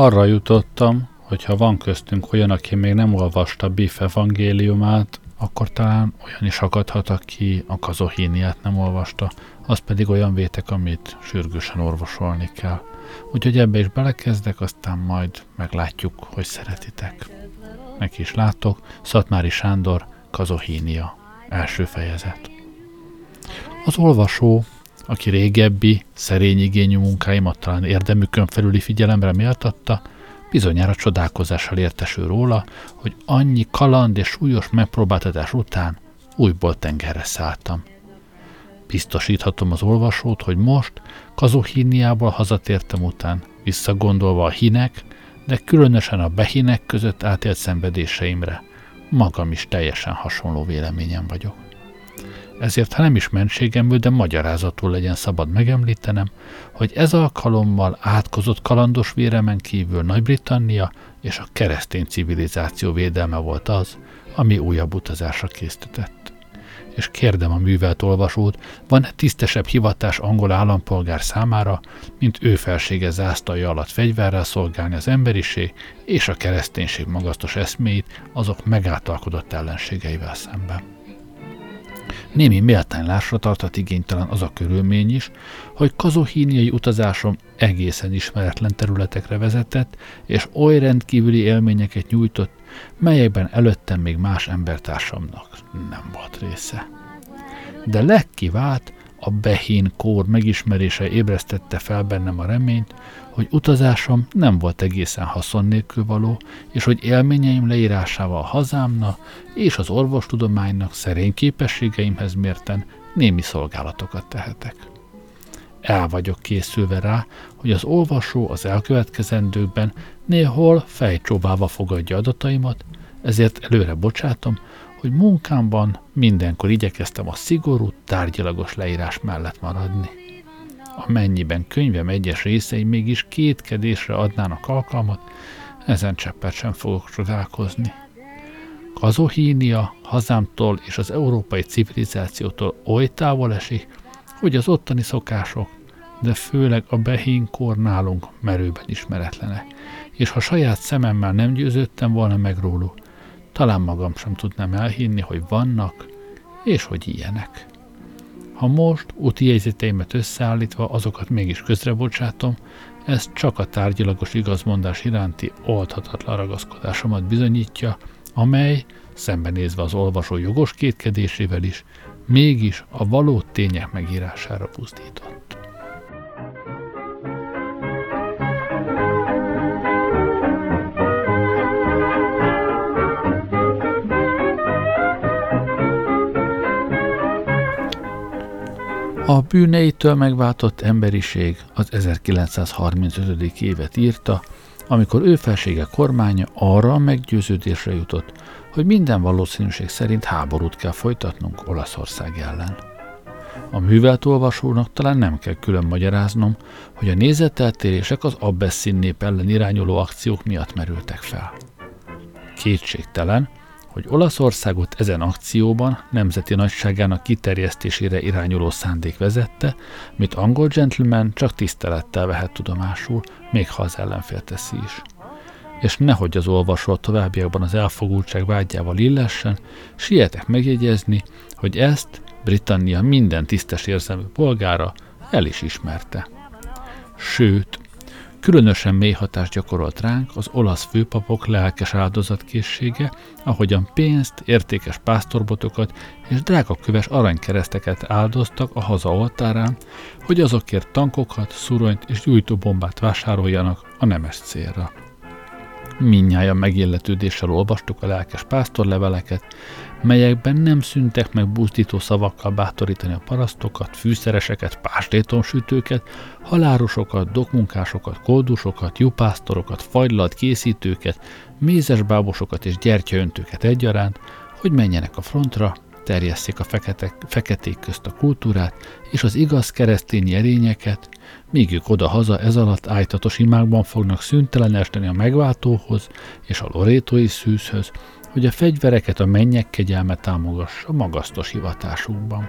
Arra jutottam, hogy ha van köztünk olyan, aki még nem olvasta Biff evangéliumát, akkor talán olyan is akadhat, aki a kazohíniát nem olvasta, az pedig olyan vétek, amit sürgősen orvosolni kell. Úgyhogy ebbe is belekezdek, aztán majd meglátjuk, hogy szeretitek. Neki is látok, Szatmári Sándor, Kazohínia, első fejezet. Az olvasó, aki régebbi, szerény igényű munkáimat talán érdemükön felüli figyelemre méltatta, bizonyára csodálkozással értesül róla, hogy annyi kaland és súlyos megpróbáltatás után újból tengerre szálltam. Biztosíthatom az olvasót, hogy most Kazohíniából hazatértem után, visszagondolva a hinek, de különösen a behinek között átélt szenvedéseimre, magam is teljesen hasonló véleményem vagyok. Ezért, ha nem is mentségemből, de magyarázatul legyen szabad megemlítenem, hogy ez alkalommal átkozott kalandos véremen kívül Nagy-Britannia és a keresztény civilizáció védelme volt az, ami újabb utazásra késztetett. És kérdem a művelt olvasót, van-e tisztesebb hivatás angol állampolgár számára, mint ő felsége zászlaja alatt fegyverrel szolgálni az emberiség és a kereszténység magasztos eszméit azok megáltalkodott ellenségeivel szemben. Némi méltánylásra tartott igénytelen az a körülmény is, hogy kazohíniai utazásom egészen ismeretlen területekre vezetett, és oly rendkívüli élményeket nyújtott, melyekben előttem még más embertársamnak nem volt része. De legkivált a Behén kór megismerése ébresztette fel bennem a reményt, hogy utazásom nem volt egészen haszon nélkül való, és hogy élményeim leírásával hazámnak és az orvostudománynak szerény képességeimhez mérten némi szolgálatokat tehetek. El vagyok készülve rá, hogy az olvasó az elkövetkezendőkben néhol fejcsóválva fogadja adataimat, ezért előre bocsátom, hogy munkámban mindenkor igyekeztem a szigorú, tárgyalagos leírás mellett maradni amennyiben könyvem egyes részei mégis kétkedésre adnának alkalmat, ezen cseppet sem fogok csodálkozni. Kazohínia hazámtól és az európai civilizációtól oly távol esik, hogy az ottani szokások, de főleg a behínkor nálunk merőben ismeretlenek, és ha saját szememmel nem győződtem volna meg róluk, talán magam sem tudnám elhinni, hogy vannak, és hogy ilyenek. Ha most úti jegyzeteimet összeállítva azokat mégis közrebocsátom, ez csak a tárgyilagos igazmondás iránti oldhatatlan ragaszkodásomat bizonyítja, amely, szembenézve az olvasó jogos kétkedésével is, mégis a való tények megírására pusztított. A bűneitől megváltott emberiség az 1935. évet írta, amikor ő felsége kormánya arra a meggyőződésre jutott, hogy minden valószínűség szerint háborút kell folytatnunk Olaszország ellen. A művelt olvasónak talán nem kell külön magyaráznom, hogy a nézeteltérések az Abbessin nép ellen irányuló akciók miatt merültek fel. Kétségtelen, hogy Olaszországot ezen akcióban nemzeti nagyságának kiterjesztésére irányuló szándék vezette, mit angol gentleman csak tisztelettel vehet tudomásul, még ha az ellenfél teszi is. És nehogy az olvasó a továbbiakban az elfogultság vágyával illessen, sietek megjegyezni, hogy ezt Britannia minden tisztes érzelmű polgára el is ismerte. Sőt, Különösen mély hatást gyakorolt ránk az olasz főpapok lelkes áldozatkészsége, ahogyan pénzt, értékes pásztorbotokat és drága köves aranykereszteket áldoztak a haza oltárán, hogy azokért tankokat, szuronyt és gyújtóbombát vásároljanak a nemes célra. Minnyáján megilletődéssel olvastuk a lelkes pásztorleveleket, melyekben nem szüntek meg buzdító szavakkal bátorítani a parasztokat, fűszereseket, pástétonsütőket, halárosokat, dokmunkásokat, koldusokat, jupásztorokat, fagylalt készítőket, mézesbábosokat és gyertyaöntőket egyaránt, hogy menjenek a frontra, terjesszék a fekete, feketék közt a kultúrát és az igaz keresztény erényeket, míg ők oda-haza ez alatt ájtatos imákban fognak szüntelen esteni a megváltóhoz és a lorétói szűzhöz, hogy a fegyvereket a mennyek kegyelme támogassa magasztos hivatásukban.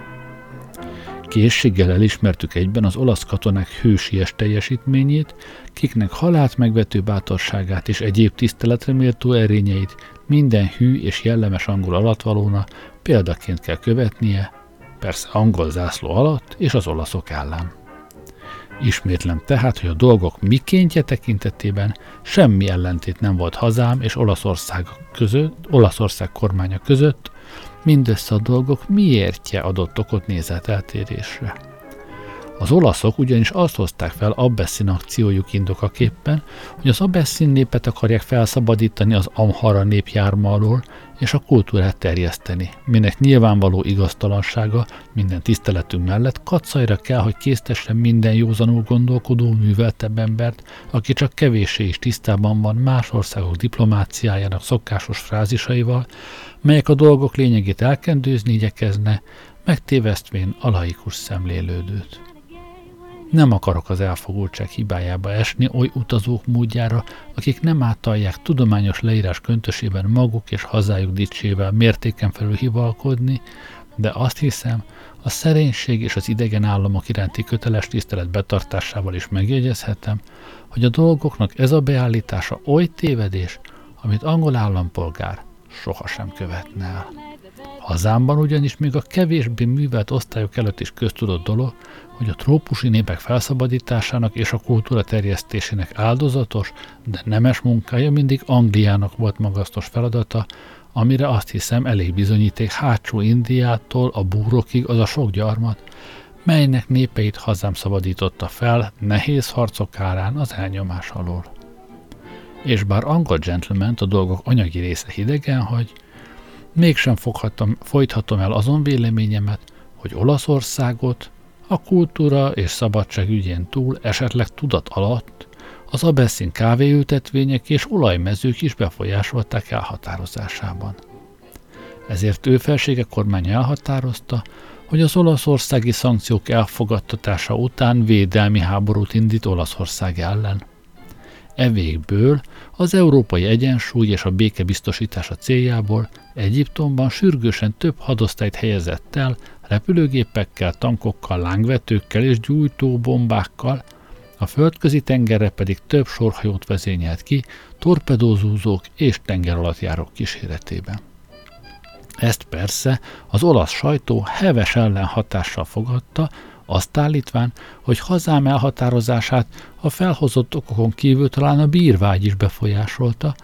Készséggel elismertük egyben az olasz katonák hősies teljesítményét, kiknek halált megvető bátorságát és egyéb tiszteletre méltó erényeit minden hű és jellemes angol alatvalóna példaként kell követnie, persze angol zászló alatt és az olaszok ellen. Ismétlem tehát, hogy a dolgok mikéntje tekintetében semmi ellentét nem volt hazám és Olaszország, között, Olaszország kormánya között, mindössze a dolgok miértje adott okot nézeteltérésre. Az olaszok ugyanis azt hozták fel Abbessin akciójuk indokaképpen, hogy az Abbessin népet akarják felszabadítani az Amhara népjárma alól, és a kultúrát terjeszteni, minek nyilvánvaló igaztalansága minden tiszteletünk mellett kacajra kell, hogy késztessen minden józanul gondolkodó, műveltebb embert, aki csak kevéssé is tisztában van más országok diplomáciájának szokásos frázisaival, melyek a dolgok lényegét elkendőzni igyekezne, megtévesztvén a laikus szemlélődőt. Nem akarok az elfogultság hibájába esni oly utazók módjára, akik nem átalják tudományos leírás köntösében maguk és hazájuk dicsével mértéken felül hivalkodni, de azt hiszem, a szerénység és az idegen államok iránti köteles tisztelet betartásával is megjegyezhetem, hogy a dolgoknak ez a beállítása oly tévedés, amit angol állampolgár sohasem követne el. Hazámban ugyanis még a kevésbé művelt osztályok előtt is köztudott dolog, hogy a trópusi népek felszabadításának és a kultúra terjesztésének áldozatos, de nemes munkája mindig Angliának volt magasztos feladata, amire azt hiszem elég bizonyíték hátsó Indiától a búrokig az a sok gyarmat, melynek népeit hazám szabadította fel nehéz harcok árán az elnyomás alól. És bár angol gentleman a dolgok anyagi része hidegen hagy, mégsem foghatom, folythatom el azon véleményemet, hogy Olaszországot a kultúra és szabadság ügyén túl esetleg tudat alatt az abeszin kávéültetvények és olajmezők is befolyásolták elhatározásában. Ezért ő felsége kormány elhatározta, hogy az olaszországi szankciók elfogadtatása után védelmi háborút indít Olaszország ellen. E végből az európai egyensúly és a béke biztosítása céljából Egyiptomban sürgősen több hadosztályt helyezett el repülőgépekkel, tankokkal, lángvetőkkel és gyújtóbombákkal, a földközi tengerre pedig több sorhajót vezényelt ki, torpedózúzók és tengeralattjárók kíséretében. Ezt persze az olasz sajtó heves ellenhatással fogadta, azt állítván, hogy hazám elhatározását a felhozott okokon kívül talán a bírvágy is befolyásolta,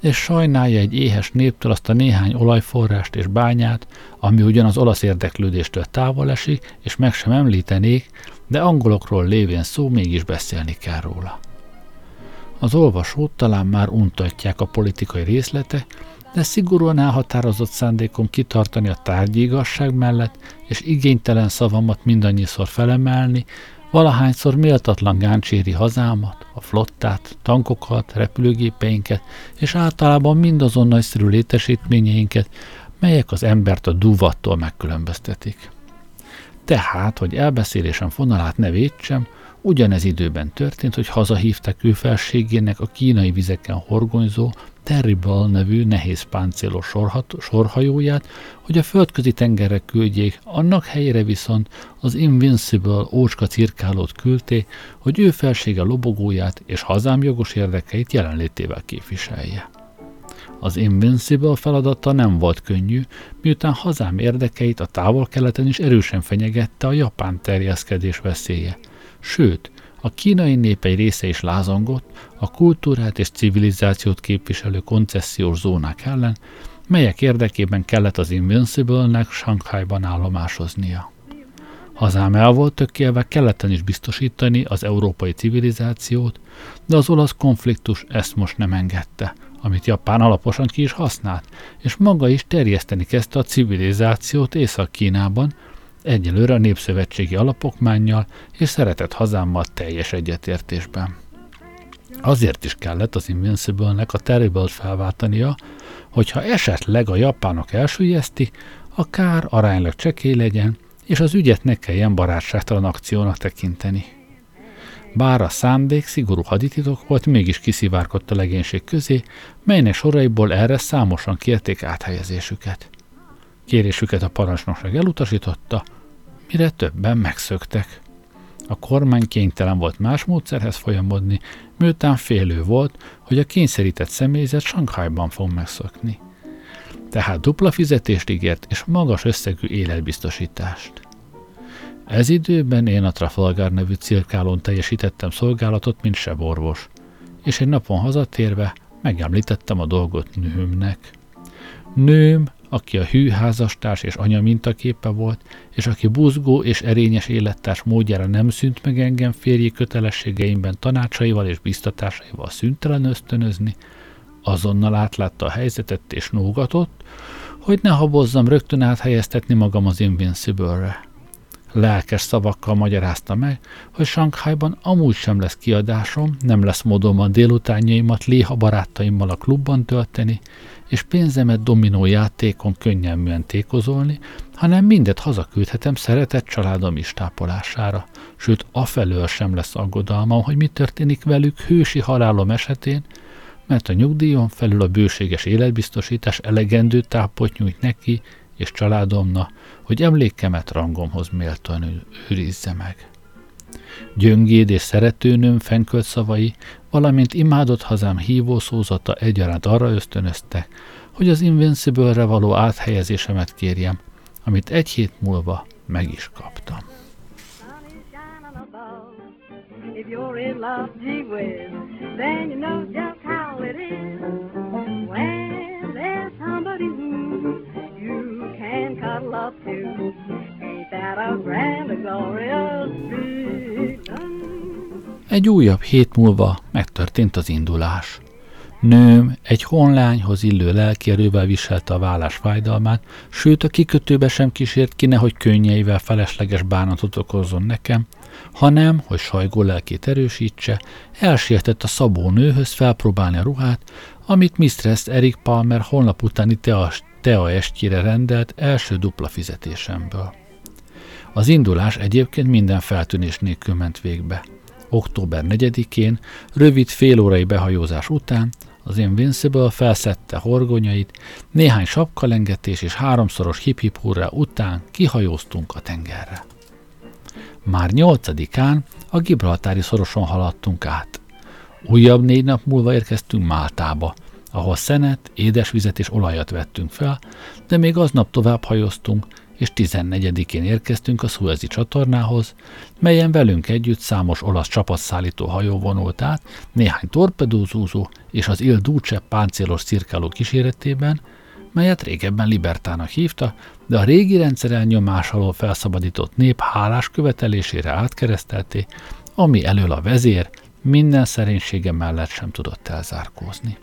és sajnálja egy éhes néptől azt a néhány olajforrást és bányát, ami ugyan az olasz érdeklődéstől távol esik, és meg sem említenék, de angolokról lévén szó mégis beszélni kell róla. Az olvasót talán már untatják a politikai részletek, de szigorúan elhatározott szándékom kitartani a tárgyi igazság mellett, és igénytelen szavamat mindannyiszor felemelni, valahányszor méltatlan gáncséri hazámat, a flottát, tankokat, repülőgépeinket, és általában mindazon nagyszerű létesítményeinket, melyek az embert a duvattól megkülönböztetik. Tehát, hogy elbeszélésem fonalát ne védsem, ugyanez időben történt, hogy hazahívták ő felségének a kínai vizeken horgonyzó, Terrible nevű nehéz páncélos sorhat, sorhajóját, hogy a földközi tengerre küldjék, annak helyére viszont az Invincible ócska cirkálót küldték, hogy ő felsége lobogóját és hazám jogos érdekeit jelenlétével képviselje. Az Invincible feladata nem volt könnyű, miután hazám érdekeit a távol-keleten is erősen fenyegette a japán terjeszkedés veszélye. Sőt, a kínai nép egy része is lázongott a kultúrát és civilizációt képviselő koncesziós zónák ellen, melyek érdekében kellett az Invincible-nek Shanghai-ban állomásoznia. Hazám el volt tökélve keleten is biztosítani az európai civilizációt, de az olasz konfliktus ezt most nem engedte, amit Japán alaposan ki is használt, és maga is terjeszteni kezdte a civilizációt Észak-Kínában, egyelőre a népszövetségi alapokmánnyal és szeretett hazámmal teljes egyetértésben. Azért is kellett az Invincible-nek a Terrible-t felváltania, hogyha esetleg a japánok elsüllyeszti, a kár aránylag csekély legyen, és az ügyet ne kelljen barátságtalan akciónak tekinteni. Bár a szándék szigorú hadititok volt, mégis kiszivárgott a legénység közé, melynek soraiból erre számosan kérték áthelyezésüket. Kérésüket a parancsnokság elutasította, mire többen megszöktek. A kormány kénytelen volt más módszerhez folyamodni, miután félő volt, hogy a kényszerített személyzet Sankhajban fog megszokni. Tehát dupla fizetést ígért és magas összegű életbiztosítást. Ez időben én a Trafalgar nevű cirkálón teljesítettem szolgálatot, mint seborvos, és egy napon hazatérve megemlítettem a dolgot nőmnek. Nőm, aki a hű házastárs és anya mintaképe volt, és aki buzgó és erényes élettárs módjára nem szűnt meg engem férji kötelességeimben tanácsaival és biztatásaival szüntelen ösztönözni, azonnal átlátta a helyzetet és nógatott, hogy ne habozzam rögtön áthelyeztetni magam az Invincible-re. Lelkes szavakkal magyarázta meg, hogy Sankhájban amúgy sem lesz kiadásom, nem lesz módom a délutánjaimat léha barátaimmal a klubban tölteni, és pénzemet dominó játékon könnyelműen tékozolni, hanem mindet hazaküldhetem szeretett családom is tápolására. Sőt, afelől sem lesz aggodalmam, hogy mi történik velük hősi halálom esetén, mert a nyugdíjon felül a bőséges életbiztosítás elegendő tápot nyújt neki és családomna, hogy emlékemet rangomhoz méltóan őrizze meg. Gyöngéd és szeretőnőm fenkölt szavai, valamint imádott hazám hívószózata egyaránt arra ösztönözte, hogy az Invincible-re való áthelyezésemet kérjem, amit egy hét múlva meg is kaptam. If you're in love, gee whiz, then you know just how it is. When there's somebody who you can cuddle up to, ain't that a grand and glorious Egy újabb hét múlva megtörtént az indulás. Nőm egy honlányhoz illő lelkierővel viselte a vállás fájdalmát, sőt a kikötőbe sem kísért ki, nehogy könnyeivel felesleges bánatot okozzon nekem, hanem, hogy sajgó lelkét erősítse, elsietett a szabó nőhöz felpróbálni a ruhát, amit Mistress Eric Palmer holnap utáni tea, tea estjére rendelt első dupla fizetésemből. Az indulás egyébként minden feltűnés nélkül ment végbe. Október 4-én, rövid félórai behajózás után az Invincible felszette horgonyait, néhány sapkalengetés és háromszoros hip-hip után kihajóztunk a tengerre. Már nyolcadikán a Gibraltári szoroson haladtunk át. Újabb négy nap múlva érkeztünk Máltába, ahol szenet, édesvizet és olajat vettünk fel, de még aznap tovább hajóztunk, és 14-én érkeztünk a Suezi csatornához, melyen velünk együtt számos olasz csapatszállító hajó vonult át, néhány torpedózúzó és az Il Duce páncélos cirkáló kíséretében, melyet régebben Libertának hívta, de a régi rendszer elnyomás alól felszabadított nép hálás követelésére átkeresztelték, ami elől a vezér minden szerénysége mellett sem tudott elzárkózni.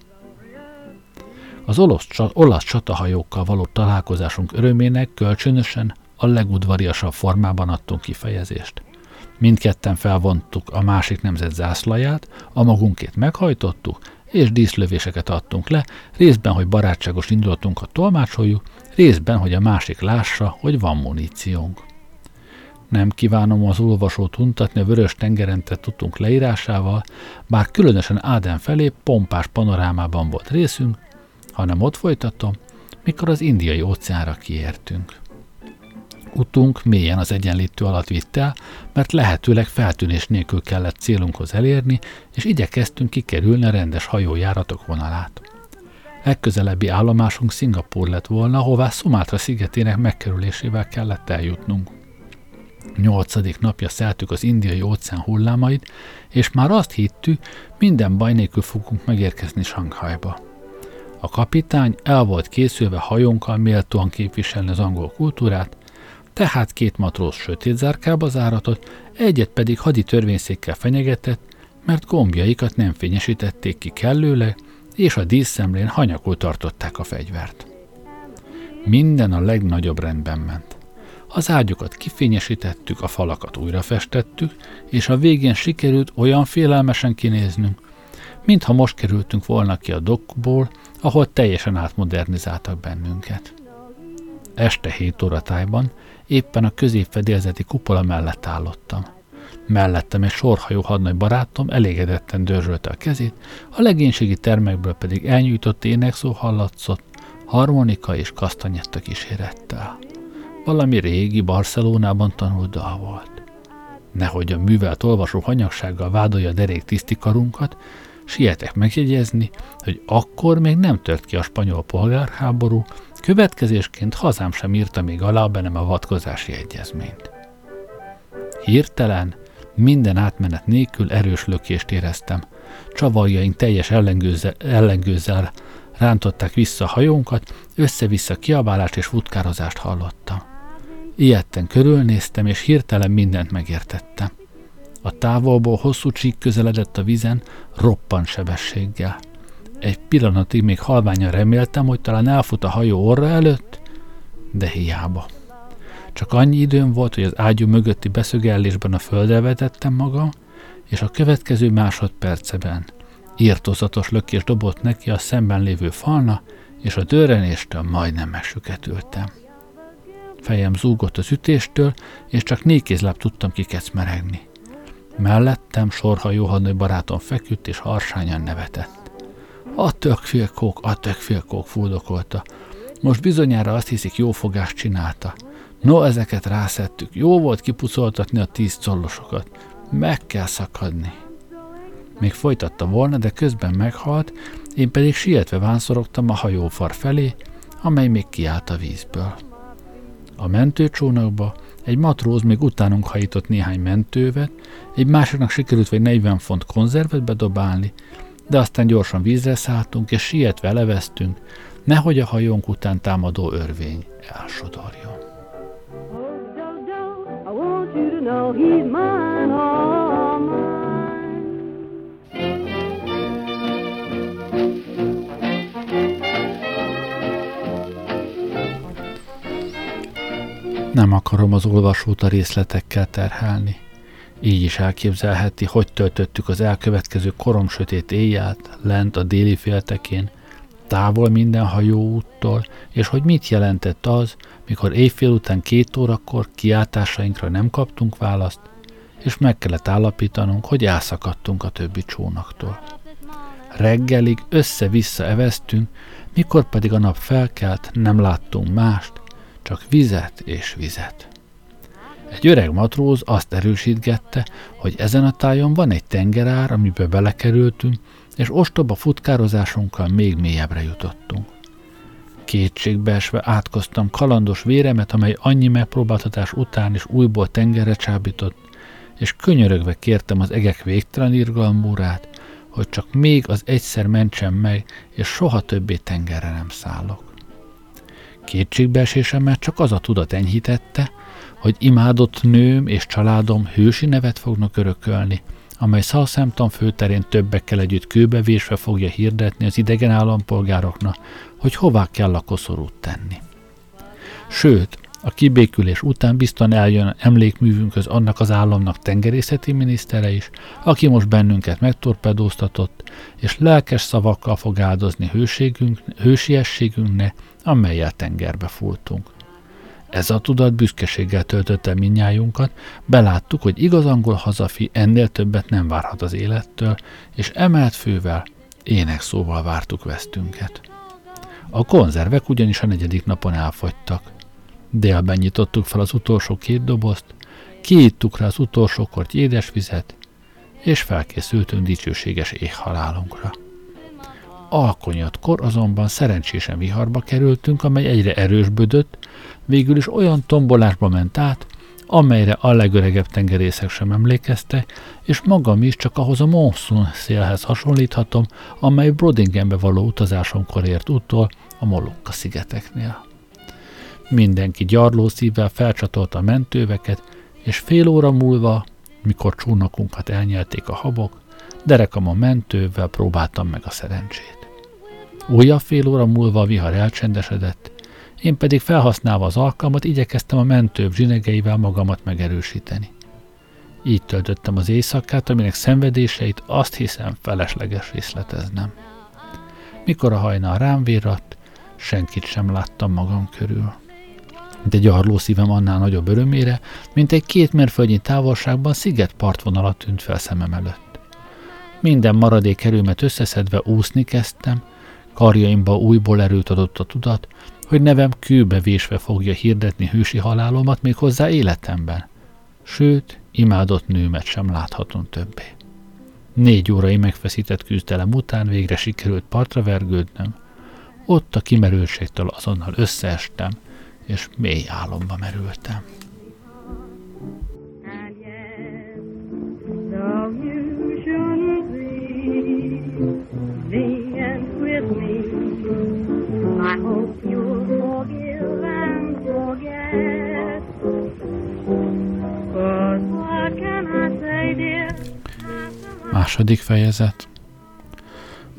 Az olasz, olasz csatahajókkal való találkozásunk örömének kölcsönösen a legudvariasabb formában adtunk kifejezést. Mindketten felvontuk a másik nemzet zászlaját, a magunkét meghajtottuk, és díszlövéseket adtunk le, részben, hogy barátságos indulatunkat tolmácsoljuk, részben, hogy a másik lássa, hogy van muníciónk. Nem kívánom az olvasót untatni a vörös tengeren tudtunk leírásával, bár különösen Áden felé pompás panorámában volt részünk, hanem ott folytatom, mikor az indiai óceánra kiértünk. Utunk mélyen az egyenlítő alatt vitt el, mert lehetőleg feltűnés nélkül kellett célunkhoz elérni, és igyekeztünk kikerülni a rendes hajójáratok vonalát. Legközelebbi állomásunk Szingapúr lett volna, hová Szumátra szigetének megkerülésével kellett eljutnunk. Nyolcadik napja szeltük az indiai óceán hullámait, és már azt hittük, minden baj nélkül fogunk megérkezni Sanghajba. A kapitány el volt készülve hajónkkal méltóan képviselni az angol kultúrát, tehát két matróz sötét zárkába záratott, egyet pedig hadi törvényszékkel fenyegetett, mert gombjaikat nem fényesítették ki kellőleg, és a díszszemlén hanyakul tartották a fegyvert. Minden a legnagyobb rendben ment. Az ágyokat kifényesítettük, a falakat újra festettük, és a végén sikerült olyan félelmesen kinéznünk, mintha most kerültünk volna ki a dokból, ahol teljesen átmodernizáltak bennünket. Este 7 óra tájban éppen a középfedélzeti kupola mellett állottam. Mellettem egy sorhajó hadnagy barátom elégedetten dörzsölte a kezét, a legénységi termekből pedig elnyújtott énekszó hallatszott, harmonika és kasztanyetta kísérettel. valami régi Barcelonában tanult dal volt. Nehogy a művelt olvasó hanyagsággal vádolja a derék tisztikarunkat, sietek megjegyezni, hogy akkor még nem tört ki a spanyol polgárháború, következésként hazám sem írta még alá a nem avatkozási egyezményt. Hirtelen, minden átmenet nélkül erős lökést éreztem. Csavarjaink teljes ellengőzzel, ellengőzzel rántották vissza a hajónkat, össze-vissza kiabálást és futkározást hallottam. Ilyetten körülnéztem, és hirtelen mindent megértettem. A távolból hosszú csík közeledett a vizen, roppant sebességgel. Egy pillanatig még halványan reméltem, hogy talán elfut a hajó orra előtt, de hiába. Csak annyi időm volt, hogy az ágyú mögötti beszögellésben a földre vetettem magam, és a következő másodperceben írtozatos lökés dobott neki a szemben lévő falna, és a dörrenéstől majdnem megsüketültem. Fejem zúgott az ütéstől, és csak négy kézláb tudtam kikecmeregni. Mellettem sorha Jóhanő barátom feküdt, és harsányan nevetett. A tökfélkók, a tökfélkók fuldokolta. Most bizonyára azt hiszik, jó fogást csinálta. No, ezeket rászettük. Jó volt kipucoltatni a tíz collosokat. Meg kell szakadni. Még folytatta volna, de közben meghalt, én pedig sietve vánszorogtam a hajófar felé, amely még kiállt a vízből. A mentőcsónakba egy matróz még utánunk hajított néhány mentővet, egy másiknak sikerült vagy 40 font konzervet bedobálni, de aztán gyorsan vízre szálltunk, és sietve leveztünk, nehogy a hajónk után támadó örvény elsodorjon. Nem akarom az olvasót a részletekkel terhelni. Így is elképzelheti, hogy töltöttük az elkövetkező korom sötét éjjelt lent a déli féltekén, távol minden hajóúttól, és hogy mit jelentett az, mikor éjfél után két órakor kiáltásainkra nem kaptunk választ, és meg kellett állapítanunk, hogy elszakadtunk a többi csónaktól. Reggelig össze-vissza eveztünk, mikor pedig a nap felkelt, nem láttunk mást, csak vizet és vizet. Egy öreg matróz azt erősítgette, hogy ezen a tájon van egy tengerár, amiben belekerültünk, és ostoba futkározásunkkal még mélyebbre jutottunk. Kétségbeesve átkoztam kalandos véremet, amely annyi megpróbáltatás után is újból tengerre csábított, és könyörögve kértem az egek végtelen irgalmúrát, hogy csak még az egyszer mentsem meg, és soha többé tengerre nem szállok. Kétségbeesésemet csak az a tudat enyhítette, hogy imádott nőm és családom hősi nevet fognak örökölni, amely Southampton főterén többekkel együtt kőbevésve fogja hirdetni az idegen állampolgároknak, hogy hová kell a koszorút tenni. Sőt, a kibékülés után biztosan eljön emlékművünkhöz annak az államnak tengerészeti minisztere is, aki most bennünket megtorpedóztatott, és lelkes szavakkal fog áldozni hőségünk, hősiességünknek, amelyel tengerbe fúltunk. Ez a tudat büszkeséggel töltötte minnyájunkat, beláttuk, hogy igaz angol hazafi ennél többet nem várhat az élettől, és emelt fővel, ének szóval vártuk vesztünket. A konzervek ugyanis a negyedik napon elfogytak. Délben nyitottuk fel az utolsó két dobozt, kiittuk rá az utolsó kort édesvizet, és felkészültünk dicsőséges éghalálunkra. Alkonyatkor azonban szerencsésen viharba kerültünk, amely egyre erősbödött, végül is olyan tombolásba ment át, amelyre a legöregebb tengerészek sem emlékeztek, és magam is csak ahhoz a monszun szélhez hasonlíthatom, amely Brodingenbe való utazásomkor ért utol a Molokka szigeteknél. Mindenki gyarló szívvel felcsatolta a mentőveket, és fél óra múlva, mikor csónakunkat elnyelték a habok, derekam a mentővel próbáltam meg a szerencsét. Újabb fél óra múlva a vihar elcsendesedett, én pedig felhasználva az alkalmat igyekeztem a mentőbb zsinegeivel magamat megerősíteni. Így töltöttem az éjszakát, aminek szenvedéseit azt hiszem felesleges részleteznem. Mikor a hajnal rám virratt, senkit sem láttam magam körül. De gyarló szívem annál nagyobb örömére, mint egy két mérföldnyi távolságban sziget partvonalat tűnt fel szemem előtt. Minden maradék erőmet összeszedve úszni kezdtem, Karjaimba újból erőt adott a tudat, hogy nevem kőbe vésve fogja hirdetni hősi halálomat még hozzá életemben. Sőt, imádott nőmet sem láthatom többé. Négy órai megfeszített küzdelem után végre sikerült partra vergődnöm. Ott a kimerültségtől azonnal összeestem, és mély álomba merültem. Második fejezet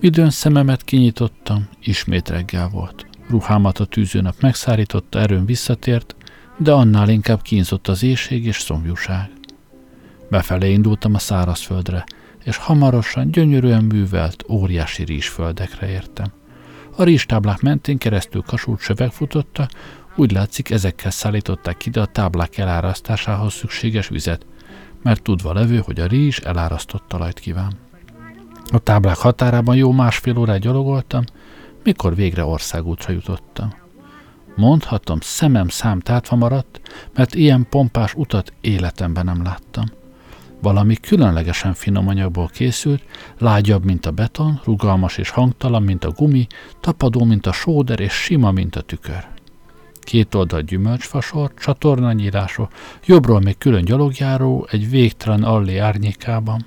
Midőn szememet kinyitottam, ismét reggel volt. Ruhámat a tűzőnap megszárította, erőn visszatért, de annál inkább kínzott az éjség és szomjúság. Befelé indultam a szárazföldre, és hamarosan gyönyörűen művelt, óriási rizsföldekre értem. A rizstáblák mentén keresztül kasult söveg futotta, úgy látszik ezekkel szállították ide a táblák elárasztásához szükséges vizet, mert tudva levő, hogy a rizs elárasztott talajt kíván. A táblák határában jó másfél órát gyalogoltam, mikor végre országútra jutottam. Mondhatom, szemem szám tátva maradt, mert ilyen pompás utat életemben nem láttam. Valami különlegesen finom anyagból készült, lágyabb, mint a beton, rugalmas és hangtalan, mint a gumi, tapadó, mint a sóder, és sima, mint a tükör. Két oldal gyümölcsfasor, csatornanyírású, jobbról még külön gyalogjáró, egy végtelen allé árnyékában.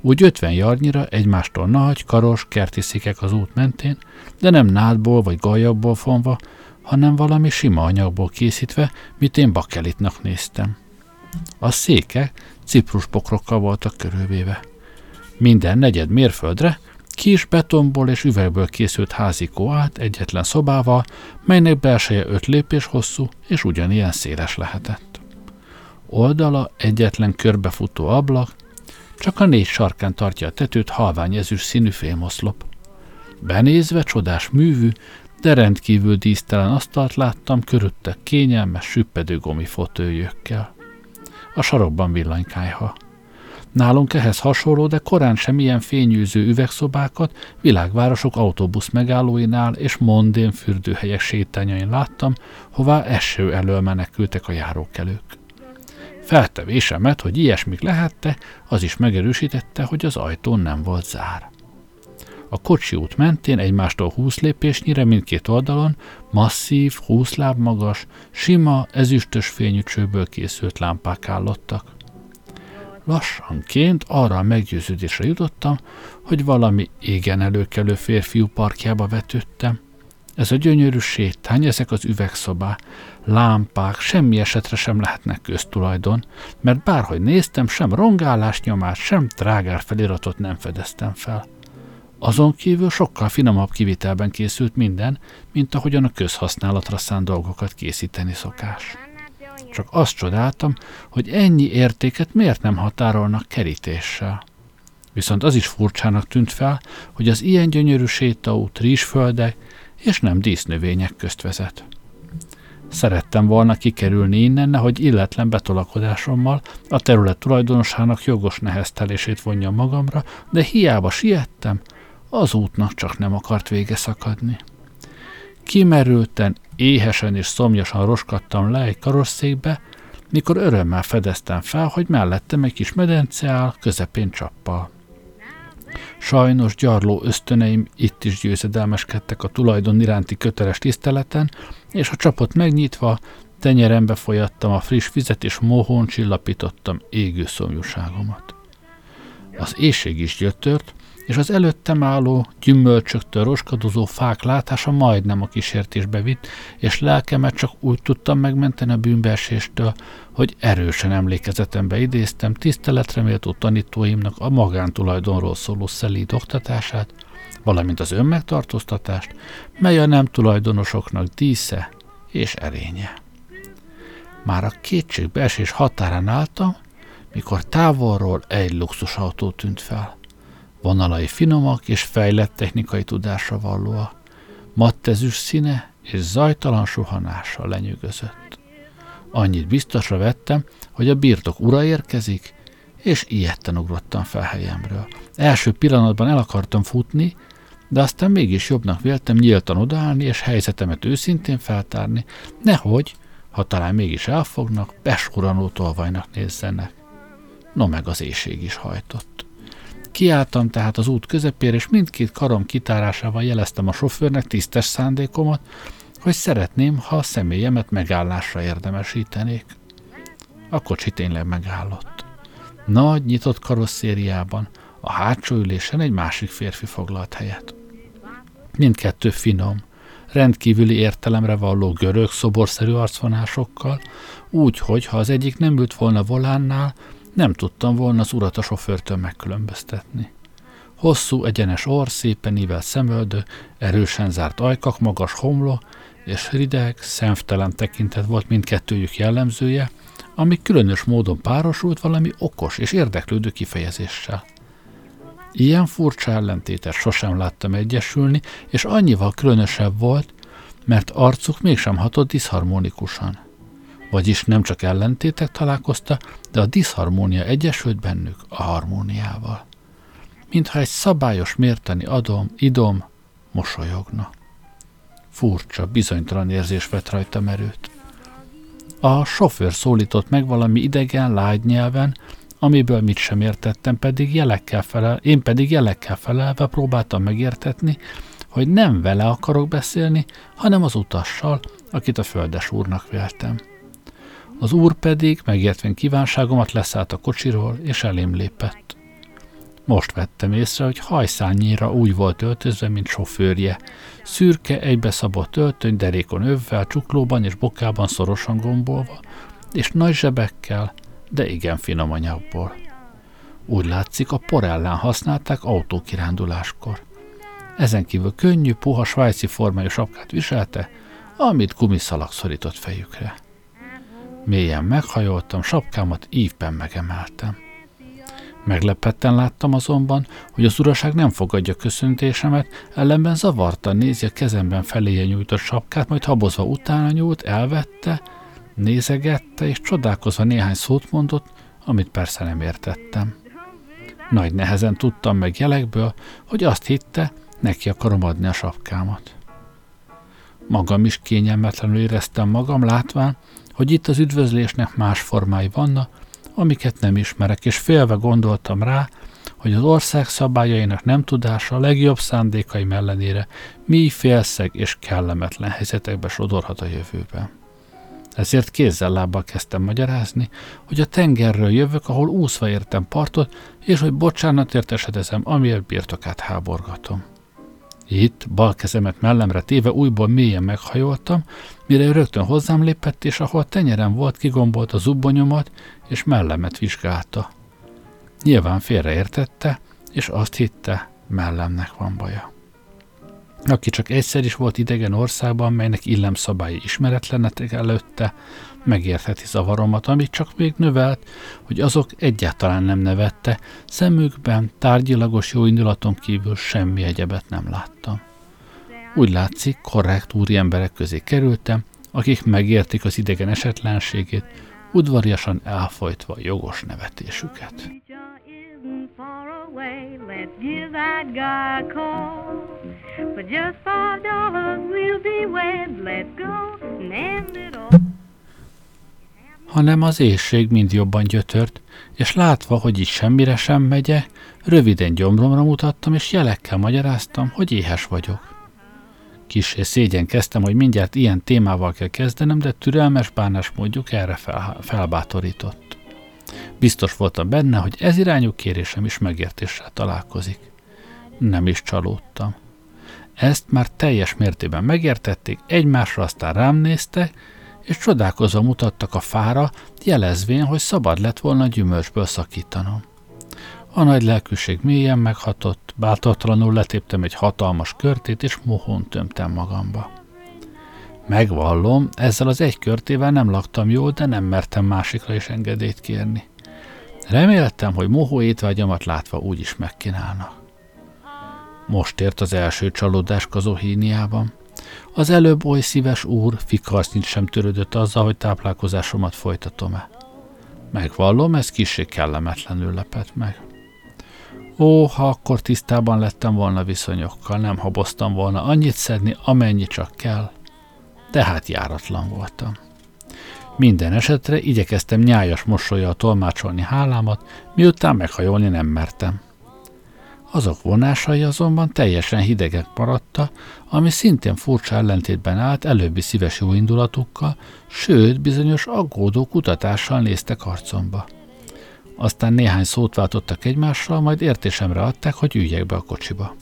Úgy ötven jarnyira egymástól nagy, karos, kerti székek az út mentén, de nem nádból vagy gajabból fonva, hanem valami sima anyagból készítve, mit én bakelitnak néztem. A székek ciprusbokrokkal voltak körülvéve. Minden negyed mérföldre Kis betonból és üvegből készült házi koát egyetlen szobával, melynek belseje öt lépés hosszú és ugyanilyen széles lehetett. Oldala egyetlen körbefutó ablak, csak a négy sarkán tartja a tetőt halvány ezüst színű fémoszlop. Benézve csodás művű, de rendkívül dísztelen asztalt láttam körülötte kényelmes, süppedő fotójökkel. A sarokban villanykájha. Nálunk ehhez hasonló, de korán sem ilyen fényűző üvegszobákat világvárosok autóbusz megállóinál és mondén fürdőhelyek sétányain láttam, hová eső elől menekültek a járókelők. Feltevésemet, hogy ilyesmik lehette, az is megerősítette, hogy az ajtón nem volt zár. A kocsi út mentén egymástól húsz lépésnyire mindkét oldalon masszív, húsz láb magas, sima, ezüstös fényű csőből készült lámpák állottak. Lassanként arra a meggyőződésre jutottam, hogy valami égen előkelő férfiú parkjába vetődtem. Ez a gyönyörű sétány, ezek az üvegszobá, lámpák semmi esetre sem lehetnek köztulajdon, mert bárhogy néztem, sem rongálás nyomát, sem trágár feliratot nem fedeztem fel. Azon kívül sokkal finomabb kivitelben készült minden, mint ahogyan a közhasználatra szánt dolgokat készíteni szokás. Csak azt csodáltam, hogy ennyi értéket miért nem határolnak kerítéssel. Viszont az is furcsának tűnt fel, hogy az ilyen gyönyörű sétaút rizsföldek és nem dísznövények közt vezet. Szerettem volna kikerülni innen, nehogy illetlen betolakodásommal a terület tulajdonosának jogos neheztelését vonja magamra, de hiába siettem, az útnak csak nem akart vége szakadni. Kimerülten, éhesen és szomjasan roskadtam le egy karosszékbe, mikor örömmel fedeztem fel, hogy mellettem egy kis medence áll, közepén csappal. Sajnos gyarló ösztöneim itt is győzedelmeskedtek a tulajdon iránti köteles tiszteleten, és a csapot megnyitva tenyerembe folyattam a friss vizet, és mohón csillapítottam égő szomjúságomat. Az éjség is gyötört, és az előttem álló, gyümölcsöktől roskadozó fák látása majdnem a kísértésbe vitt, és lelkemet csak úgy tudtam megmenteni a bűnbeeséstől, hogy erősen emlékezetembe idéztem tiszteletre méltó tanítóimnak a magántulajdonról szóló szelíd oktatását, valamint az önmegtartóztatást, mely a nem tulajdonosoknak dísze és erénye. Már a kétségbeesés határán álltam, mikor távolról egy luxusautó tűnt fel – vonalai finomak és fejlett technikai tudásra vallóa, mattezüst színe és zajtalan suhanással lenyűgözött. Annyit biztosra vettem, hogy a birtok ura érkezik, és ilyetten ugrottam fel helyemről. Első pillanatban el akartam futni, de aztán mégis jobbnak véltem nyíltan odaállni és helyzetemet őszintén feltárni, nehogy, ha talán mégis elfognak, besuranó tolvajnak nézzenek. No meg az éjség is hajtott. Kiálltam tehát az út közepére, és mindkét karom kitárásával jeleztem a sofőrnek tisztes szándékomat, hogy szeretném, ha a személyemet megállásra érdemesítenék. A kocsi tényleg megállott. Nagy, nyitott karosszériában, a hátsó ülésen egy másik férfi foglalt helyet. Mindkettő finom, rendkívüli értelemre valló görög szoborszerű arcvonásokkal, úgy, hogy ha az egyik nem ült volna volánnál, nem tudtam volna az urat a sofőrtől megkülönböztetni. Hosszú, egyenes orr, szépen ível szemöldő, erősen zárt ajkak, magas homló, és rideg, szemtelen tekintet volt mindkettőjük jellemzője, ami különös módon párosult valami okos és érdeklődő kifejezéssel. Ilyen furcsa ellentétet sosem láttam egyesülni, és annyival különösebb volt, mert arcuk mégsem hatott diszharmonikusan. Vagyis nem csak ellentétek találkozta, de a diszharmónia egyesült bennük a harmóniával. Mintha egy szabályos mérteni adom, idom, mosolyogna. Furcsa, bizonytalan érzés vett rajta merőt. A sofőr szólított meg valami idegen, lágy nyelven, amiből mit sem értettem, pedig jelekkel felel, én pedig jelekkel felelve próbáltam megértetni, hogy nem vele akarok beszélni, hanem az utassal, akit a földes úrnak véltem. Az úr pedig, megértve kívánságomat, leszállt a kocsiról, és elém lépett. Most vettem észre, hogy hajszányira úgy volt öltözve, mint sofőrje. Szürke, egybeszabott öltöny, derékon övvel, csuklóban és bokában szorosan gombolva, és nagy zsebekkel, de igen finom anyagból. Úgy látszik, a por ellen használták autókiránduláskor. Ezen kívül könnyű, puha svájci formájú sapkát viselte, amit gumiszalag szorított fejükre. Mélyen meghajoltam, sapkámat ívben megemeltem. Meglepetten láttam azonban, hogy az uraság nem fogadja köszöntésemet, ellenben zavartan nézi a kezemben feléje nyújtott sapkát, majd habozva utána nyúlt, elvette, nézegette, és csodálkozva néhány szót mondott, amit persze nem értettem. Nagy nehezen tudtam meg jelekből, hogy azt hitte, neki akarom adni a sapkámat. Magam is kényelmetlenül éreztem magam, látván, hogy itt az üdvözlésnek más formái vannak, amiket nem ismerek, és félve gondoltam rá, hogy az ország szabályainak nem tudása a legjobb szándékaim ellenére mi félszeg és kellemetlen helyzetekbe sodorhat a jövőben. Ezért kézzel lábbal kezdtem magyarázni, hogy a tengerről jövök, ahol úszva értem partot, és hogy bocsánatért esedezem, amiért birtokát háborgatom. Itt, bal kezemet mellemre téve újból mélyen meghajoltam, mire ő rögtön hozzám lépett, és ahol tenyerem volt, kigombolt a zubbonyomat, és mellemet vizsgálta. Nyilván félreértette, és azt hitte, mellemnek van baja aki csak egyszer is volt idegen országban, melynek illemszabályi ismeretlenek előtte, megértheti zavaromat, amit csak még növelt, hogy azok egyáltalán nem nevette, szemükben tárgyilagos jó indulaton kívül semmi egyebet nem láttam. Úgy látszik, korrekt úri emberek közé kerültem, akik megértik az idegen esetlenségét, udvariasan elfolytva jogos nevetésüket. For just five dollars we'll be wed. Let's go and end it all. Hanem az éjség mind jobban gyötört, és látva, hogy itt semmire sem megye, röviden gyomromra mutattam, és jelekkel magyaráztam, hogy éhes vagyok. Kissé szégyen kezdtem, hogy mindjárt ilyen témával kell kezdenem, de türelmes bánásmódjuk erre fel, felbátorított. Biztos voltam benne, hogy ez irányú kérésem is megértéssel találkozik. Nem is csalódtam. Ezt már teljes mértében megértették, egymásra aztán rám néztek, és csodálkozva mutattak a fára, jelezvén, hogy szabad lett volna gyümölcsből szakítanom. A nagy lelkűség mélyen meghatott, bátortalanul letéptem egy hatalmas körtét, és mohón tömtem magamba. Megvallom, ezzel az egy körtével nem laktam jól, de nem mertem másikra is engedélyt kérni. Reméltem, hogy mohó étvágyamat látva úgy is megkínálnak. Most ért az első csalódás Kazohíniában. Az előbb oly szíves úr fikarsznyit sem törődött azzal, hogy táplálkozásomat folytatom-e. Megvallom, ez kicsi kellemetlenül lepett meg. Ó, ha akkor tisztában lettem volna viszonyokkal, nem haboztam volna annyit szedni, amennyi csak kell. De hát járatlan voltam. Minden esetre igyekeztem nyájas mosolyjal tolmácsolni hálámat, miután meghajolni nem mertem. Azok vonásai azonban teljesen hidegek maradta, ami szintén furcsa ellentétben állt előbbi szíves jó indulatukkal, sőt, bizonyos aggódó kutatással néztek arcomba. Aztán néhány szót váltottak egymással, majd értésemre adták, hogy üljek be a kocsiba.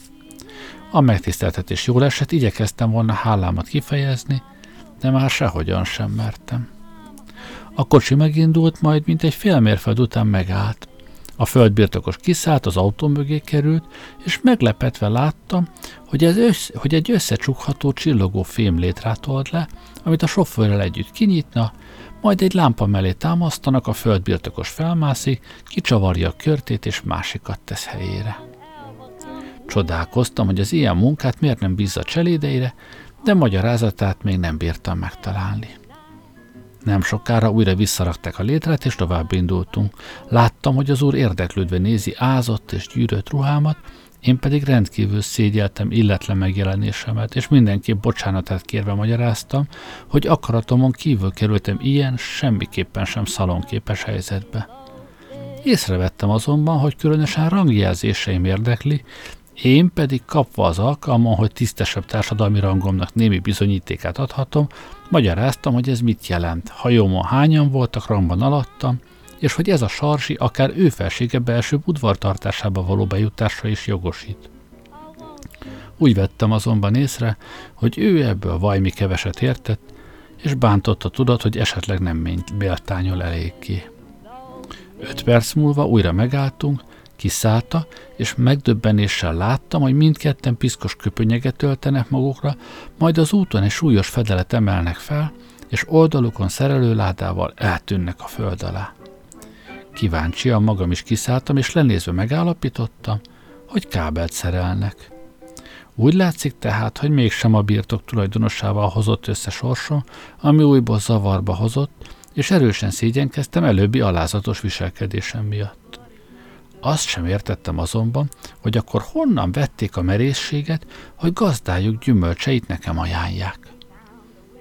A megtiszteltetés jól esett, igyekeztem volna hálámat kifejezni, de már sehogyan sem mertem. A kocsi megindult, majd mint egy fél mérföld után megállt. A földbirtokos kiszállt, az autó mögé került, és meglepetve láttam, hogy, ez össze, hogy egy összecsukható csillogó fémlétrát old le, amit a sofőrrel együtt kinyitna, majd egy lámpa mellé támasztanak, a földbirtokos felmászik, kicsavarja a körtét és másikat tesz helyére. Csodálkoztam, hogy az ilyen munkát miért nem bízza cselédeire, de magyarázatát még nem bírtam megtalálni. Nem sokára újra visszarakták a létrát, és tovább indultunk. Láttam, hogy az úr érdeklődve nézi ázott és gyűrött ruhámat, én pedig rendkívül szégyeltem illetlen megjelenésemet, és mindenképp bocsánatát kérve magyaráztam, hogy akaratomon kívül kerültem ilyen, semmiképpen sem szalonképes helyzetbe. Észrevettem azonban, hogy különösen rangjelzéseim érdekli, én pedig kapva az alkalmon, hogy tisztesebb társadalmi rangomnak némi bizonyítékát adhatom, magyaráztam, hogy ez mit jelent, hajómon hányan voltak rangban alattam, és hogy ez a sarsi akár ő felsége belső udvartartásába való bejutásra is jogosít. Úgy vettem azonban észre, hogy ő ebből vajmi keveset értett, és bántotta tudat, hogy esetleg nem béltányol eléggé. Öt perc múlva újra megálltunk, kiszállta, és megdöbbenéssel láttam, hogy mindketten piszkos köpönyeget töltenek magukra, majd az úton egy súlyos fedelet emelnek fel, és oldalukon szerelőládával eltűnnek a föld alá. Kíváncsian magam is kiszálltam, és lenézve megállapítottam, hogy kábelt szerelnek. Úgy látszik tehát, hogy mégsem a birtok tulajdonosával hozott össze sorsom, ami újból zavarba hozott, és erősen szégyenkeztem előbbi alázatos viselkedésem miatt. Azt sem értettem azonban, hogy akkor honnan vették a merészséget, hogy gazdájuk gyümölcseit nekem ajánlják.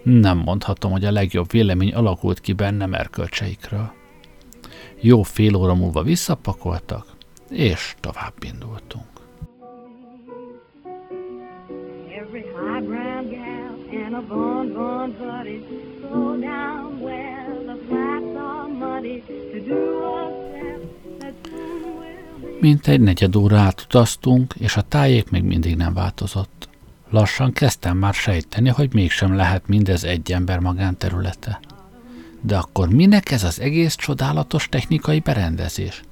Nem mondhatom, hogy a legjobb vélemény alakult ki bennem erkölcseikről. Jó fél óra múlva visszapakoltak, és tovább indultunk. And a bon bon buddy slow down where the flats are muddy to do a mint egy negyed óra átutaztunk, és a tájék még mindig nem változott. Lassan kezdtem már sejteni, hogy mégsem lehet mindez egy ember magánterülete. De akkor minek ez az egész csodálatos technikai berendezés?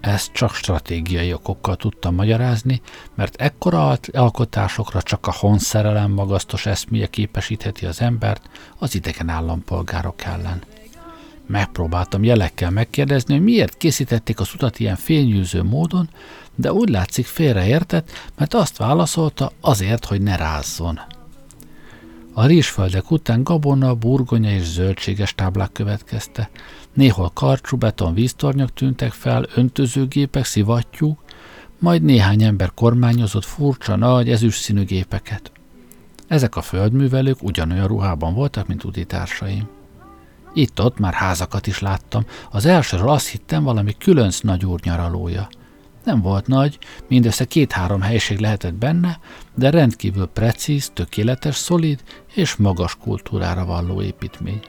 Ezt csak stratégiai okokkal tudtam magyarázni, mert ekkora alkotásokra csak a honszerelem magasztos eszméje képesítheti az embert az idegen állampolgárok ellen. Megpróbáltam jelekkel megkérdezni, hogy miért készítették az utat ilyen fényűző módon, de úgy látszik félreértett, mert azt válaszolta azért, hogy ne rázzon. A rizsföldek után gabona, burgonya és zöldséges táblák következte. Néhol karcsú beton víztornyok tűntek fel, öntözőgépek, szivattyúk, majd néhány ember kormányozott furcsa, nagy, ezüst színű gépeket. Ezek a földművelők ugyanolyan ruhában voltak, mint utitársaim. Itt-ott már házakat is láttam. Az elsőről azt hittem valami különc nagyúr nyaralója. Nem volt nagy, mindössze két-három helység lehetett benne, de rendkívül precíz, tökéletes, szolid és magas kultúrára valló építmény.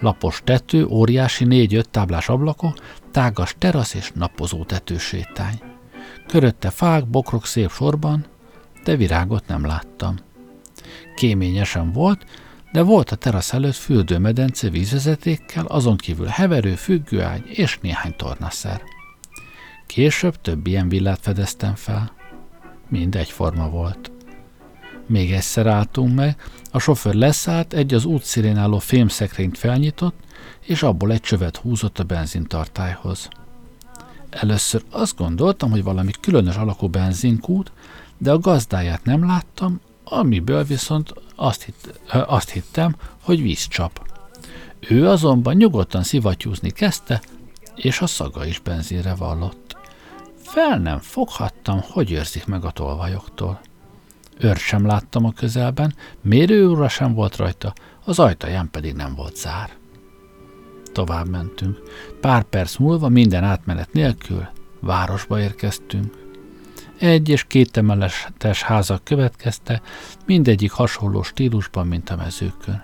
Lapos tető, óriási négy-öt táblás ablakok, tágas terasz és napozó tetősétány. Körötte fák, bokrok szép sorban, de virágot nem láttam. Kéményesen volt, de volt a terasz előtt fürdőmedence vízvezetékkel, azon kívül heverő, függőágy és néhány tornaszer. Később több ilyen villát fedeztem fel. Mind egyforma volt. Még egyszer álltunk meg, a sofőr leszállt, egy az útszélén álló fémszekrényt felnyitott, és abból egy csövet húzott a benzintartályhoz. Először azt gondoltam, hogy valami különös alakú benzinkút, de a gazdáját nem láttam, amiből viszont azt, hitt, azt hittem, hogy vízcsap. Ő azonban nyugodtan szivattyúzni kezdte, és a szaga is benzinre vallott. Fel nem foghattam, hogy őrzik meg a tolvajoktól. Őrt sem láttam a közelben, mérőúra sem volt rajta, az ajtaján pedig nem volt zár. Tovább mentünk. Pár perc múlva minden átmenet nélkül városba érkeztünk. Egy és két emeletes házak következte, mindegyik hasonló stílusban, mint a mezőkön.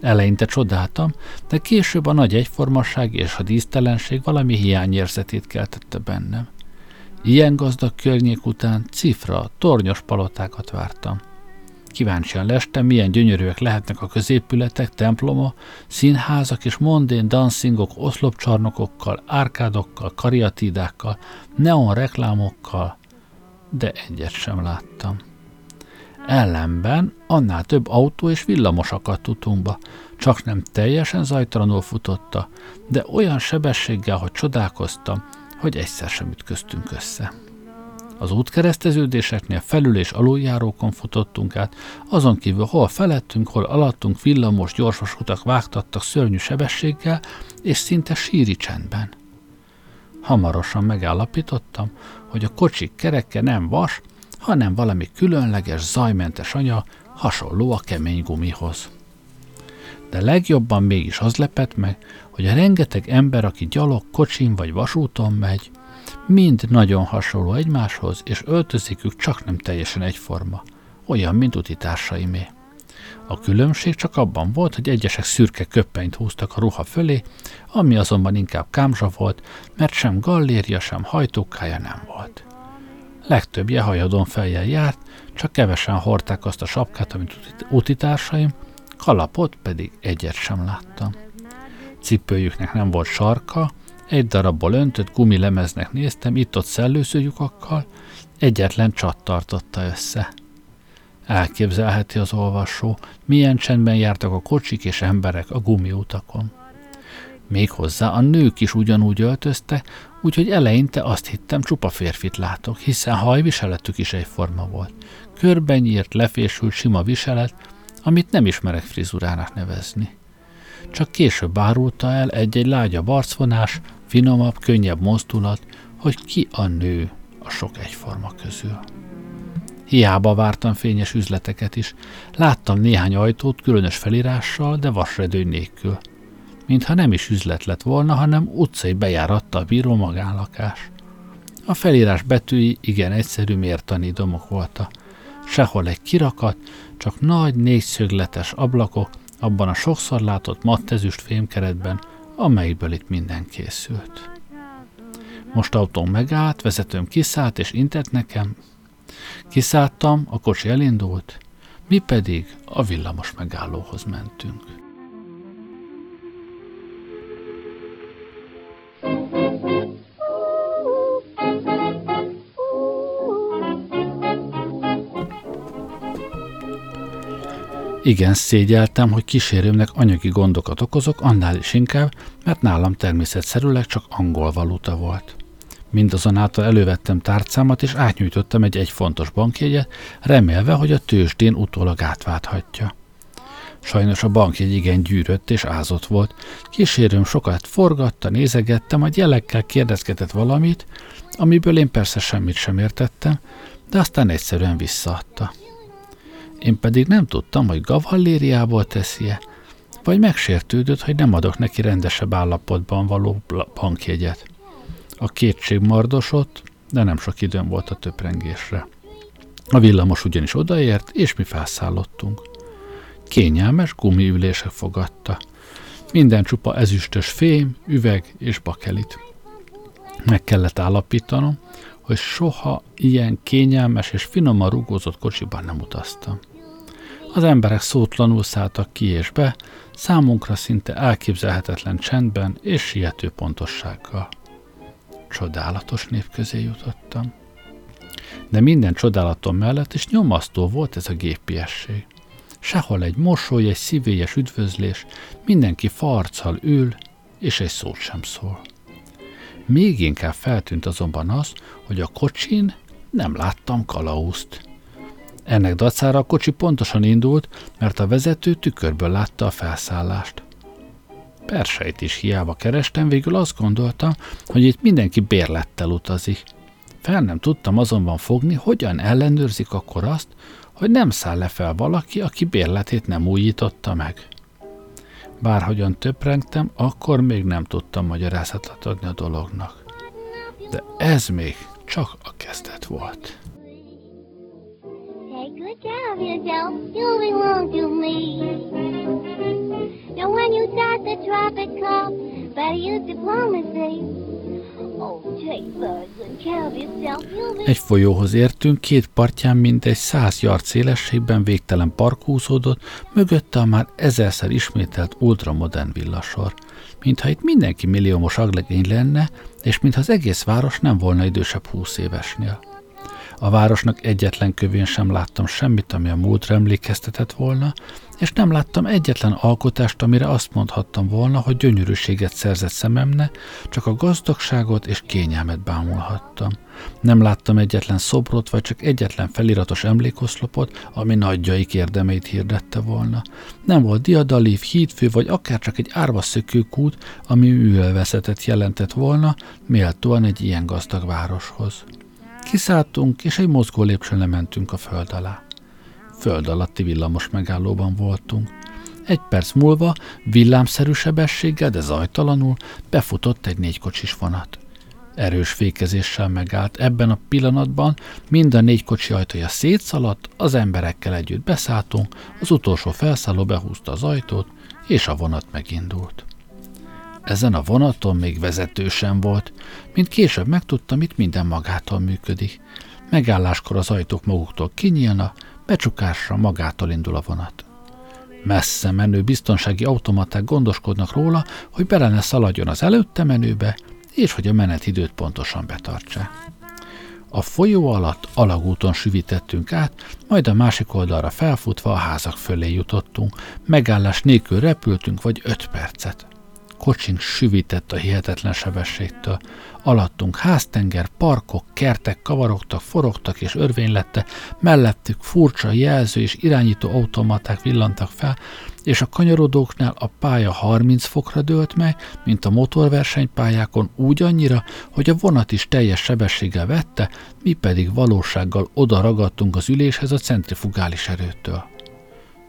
Eleinte csodáltam, de később a nagy egyformaság és a dísztelenség valami hiányérzetét keltette bennem. Ilyen gazdag környék után cifra, tornyos palotákat vártam. Kíváncsian lestem, milyen gyönyörűek lehetnek a középületek, temploma, színházak és mondén dancingok oszlopcsarnokokkal, árkádokkal, kariatídákkal, neon reklámokkal, de egyet sem láttam. Ellenben annál több autó és villamos akadt utunkba, csak nem teljesen zajtalanul futotta, de olyan sebességgel, hogy csodálkoztam, hogy egyszer sem ütköztünk össze. Az útkereszteződéseknél felül és aluljárókon futottunk át, azon kívül hol felettünk, hol alattunk villamos, gyorsos utak vágtattak szörnyű sebességgel, és szinte síri csendben. Hamarosan megállapítottam, hogy a kocsik kereke nem vas, hanem valami különleges, zajmentes anya, hasonló a kemény gumihoz. De legjobban mégis az lepett meg, hogy a rengeteg ember, aki gyalog, kocsin vagy vasúton megy, mind nagyon hasonló egymáshoz, és öltözékük csak nem teljesen egyforma, olyan, mint utitársaimé. A különbség csak abban volt, hogy egyesek szürke köppenyt húztak a ruha fölé, ami azonban inkább kámzsa volt, mert sem galléria, sem hajtókája nem volt. Legtöbbje hajadon fejjel járt, csak kevesen hordták azt a sapkát, amit utitársaim, kalapot pedig egyet sem láttam. Cipőjüknek nem volt sarka, egy darabból öntött gumilemeznek néztem, itt-ott szellőző lyukakkal, egyetlen csat tartotta össze. Elképzelheti az olvasó, milyen csendben jártak a kocsik és emberek a gumiutakon. Méghozzá a nők is ugyanúgy öltöztek, úgyhogy eleinte azt hittem, csupa férfit látok, hiszen hajviseletük is egyforma volt. Körben nyírt, lefésült, sima viselet, amit nem ismerek frizurának nevezni. Csak később árulta el egy-egy lágya barcvonás, finomabb, könnyebb mozdulat, hogy ki a nő a sok egyforma közül. Hiába vártam fényes üzleteket is. Láttam néhány ajtót különös felírással, de vasredőny nélkül. Mintha nem is üzlet lett volna, hanem utcai bejáratta a bíró magánlakás. A felírás betűi igen egyszerű mértani domok voltak. Sehol egy kirakat, csak nagy négyszögletes ablakok, abban a sokszor látott mattezüst fémkeretben, amelyikből itt minden készült. Most autón megállt, vezetőm kiszállt és intett nekem. Kiszálltam, a kocsi elindult, mi pedig a villamos megállóhoz mentünk. Igen, szégyeltem, hogy kísérőmnek anyagi gondokat okozok, annál is inkább, mert nálam természetszerűleg csak angol valuta volt. Mindazonáltal elővettem tárcámat, és átnyújtottam egy egy fontos bankjegyet, remélve, hogy a tőzsdén utólag átválthatja. Sajnos a bankjegy igen gyűrött és ázott volt. Kísérőm sokat forgatta, nézegette, majd jelekkel kérdezgetett valamit, amiből én persze semmit sem értettem, de aztán egyszerűen visszaadta. Én pedig nem tudtam, hogy gavallériából teszi-e, vagy megsértődött, hogy nem adok neki rendesebb állapotban való bankjegyet. A kétség mardosott, de nem sok időm volt a töprengésre. A villamos ugyanis odaért, és mi felszállottunk. Kényelmes gumiülések fogadta. Minden csupa ezüstös fém, üveg és bakelit. Meg kellett állapítanom, hogy soha ilyen kényelmes és finoman rugózott kocsiban nem utaztam. Az emberek szótlanul szálltak ki és be, számunkra szinte elképzelhetetlen csendben és siető pontossággal. Csodálatos nép közé jutottam. De minden csodálatom mellett is nyomasztó volt ez a gépiesség. Sehol egy mosoly, egy szívélyes üdvözlés, mindenki farccal ül, és egy szót sem szól. Még inkább feltűnt azonban az, hogy a kocsin nem láttam kalauzt. Ennek dacára a kocsi pontosan indult, mert a vezető tükörből látta a felszállást. Perseit is hiába kerestem, végül azt gondoltam, hogy itt mindenki bérlettel utazik. Fel nem tudtam azonban fogni, hogyan ellenőrzik akkor azt, hogy nem száll le fel valaki, aki bérletét nem újította meg. Bárhogyan töprengtem, akkor még nem tudtam magyarázatot adni a dolognak. De ez még csak a kezdet volt. Take good care of yourself, you belong to me. And when you start the traffic cop, better use diplomacy. Egy folyóhoz értünk, két partján mintegy száz yard szélességben végtelen park húzódott, mögötte a már ezerszer ismételt ultramodern villasor. Mintha itt mindenki milliómos aglegény lenne, és mintha az egész város nem volna idősebb húsz évesnél. A városnak egyetlen kövén sem láttam semmit, ami a múltra emlékeztetett volna, és nem láttam egyetlen alkotást, amire azt mondhattam volna, hogy gyönyörűséget szerzett szememne, csak a gazdagságot és kényelmet bámulhattam. Nem láttam egyetlen szobrot, vagy csak egyetlen feliratos emlékoszlopot, ami nagyjaik érdemeit hirdette volna. Nem volt diadalív, hídfő, vagy akár csak egy árva szökőkút, ami művelvezetet jelentett volna, méltóan egy ilyen gazdag városhoz. Kiszálltunk, és egy mozgó lépcsőn lementünk a föld alá. Föld alatti villamos megállóban voltunk. Egy perc múlva villámszerű sebességgel, de zajtalanul befutott egy négykocsis vonat. Erős fékezéssel megállt. Ebben a pillanatban mind a négy kocsi ajtója szétszaladt, az emberekkel együtt beszálltunk, az utolsó felszálló behúzta az ajtót, és a vonat megindult. Ezen a vonaton még vezető sem volt, mint később megtudtam, itt minden magától működik. Megálláskor az ajtók maguktól kinyílna, becsukásra magától indul a vonat. Messze menő biztonsági automaták gondoskodnak róla, hogy bele ne szaladjon az előtte menőbe, és hogy a menetidőt pontosan betartsák. A folyó alatt alagúton süvítettünk át, majd a másik oldalra felfutva a házak fölé jutottunk. Megállás nélkül repültünk vagy öt percet kocsink süvített a hihetetlen sebességtől. Alattunk háztenger, parkok, kertek kavarogtak, forogtak és örvény lette, mellettük furcsa jelző és irányító automaták villantak fel, és a kanyarodóknál a pálya 30 fokra dőlt meg, mint a motorversenypályákon úgy annyira, hogy a vonat is teljes sebességgel vette, mi pedig valósággal oda ragadtunk az üléshez a centrifugális erőtől.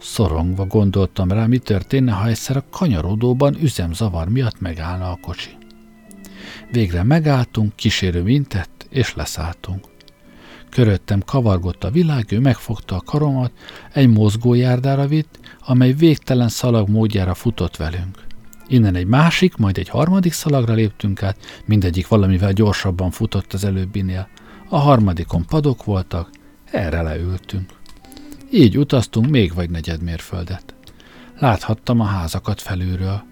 Szorongva gondoltam rá, mi történne, ha egyszer a kanyarodóban üzemzavar miatt megállna a kocsi. Végre megálltunk, kísérő intett, és leszálltunk. Köröttem kavargott a világ, ő megfogta a karomat, egy mozgójárdára vitt, amely végtelen szalag módjára futott velünk. Innen egy másik, majd egy harmadik szalagra léptünk át, mindegyik valamivel gyorsabban futott az előbbinél. A harmadikon padok voltak, erre leültünk. Így utaztunk még vagy negyed mérföldet. Láthattam a házakat felülről.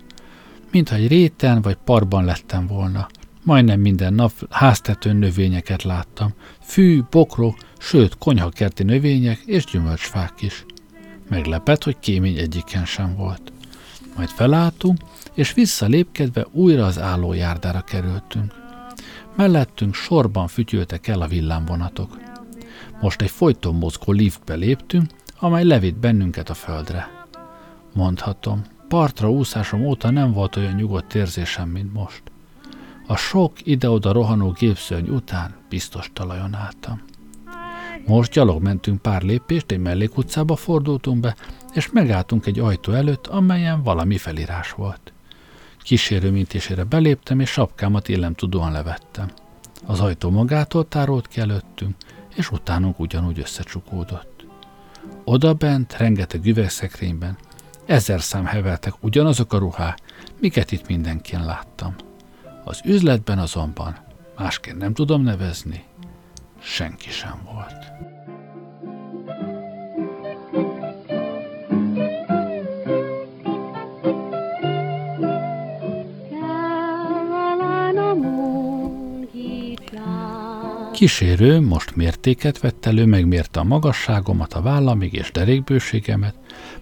Mintha egy réten vagy parban lettem volna. Majdnem minden nap háztetőn növényeket láttam. Fű, bokrok, sőt konyhakerti növények és gyümölcsfák is. Meglepett, hogy kémény egyiken sem volt. Majd felálltunk, és visszalépkedve újra az állójárdára kerültünk. Mellettünk sorban fütyültek el a villámvonatok. Most egy folyton mozgó liftbe léptünk, amely levitt bennünket a földre. Mondhatom, partra úszásom óta nem volt olyan nyugodt érzésem, mint most. A sok ide-oda rohanó gépszörny után biztos talajon álltam. Most gyalog mentünk pár lépést, egy mellékutcába fordultunk be, és megálltunk egy ajtó előtt, amelyen valami felírás volt. Kísérő mintésére beléptem, és sapkámat tudóan levettem. Az ajtó magától tárolt ki előttünk, és utánunk ugyanúgy összecsukódott. Oda bent, rengeteg üvegszekrényben, ezer szám heveltek ugyanazok a ruhák, miket itt mindenkin láttam. Az üzletben azonban, másként nem tudom nevezni, senki sem volt. Kísérő most mértéket vett elő, megmérte a magasságomat, a vállamig és derékbőségemet,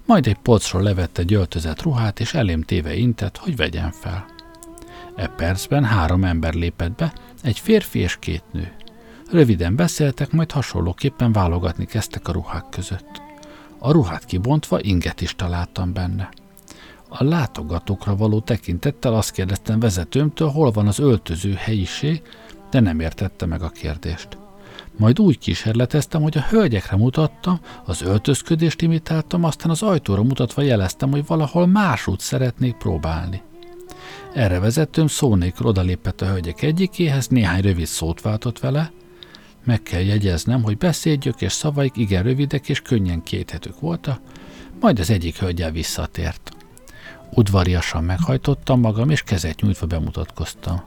majd egy polcról levette egy öltözett ruhát, és elém téve intett, hogy vegyen fel. E percben három ember lépett be, egy férfi és két nő. Röviden beszéltek, majd hasonlóképpen válogatni kezdtek a ruhák között. A ruhát kibontva inget is találtam benne. A látogatókra való tekintettel azt kérdeztem vezetőmtől, hol van az öltöző helyiség, de nem értette meg a kérdést. Majd úgy kísérleteztem, hogy a hölgyekre mutattam, az öltözködést imitáltam, aztán az ajtóra mutatva jeleztem, hogy valahol másút szeretnék próbálni. Erre vezetőm szó nélkül odalépett a hölgyek egyikéhez, néhány rövid szót váltott vele. Meg kell jegyeznem, hogy beszédjük és szavaik igen rövidek és könnyen kéthetők voltak, majd az egyik hölgyel visszatért. Udvariasan meghajtottam magam, és kezet nyújtva bemutatkoztam.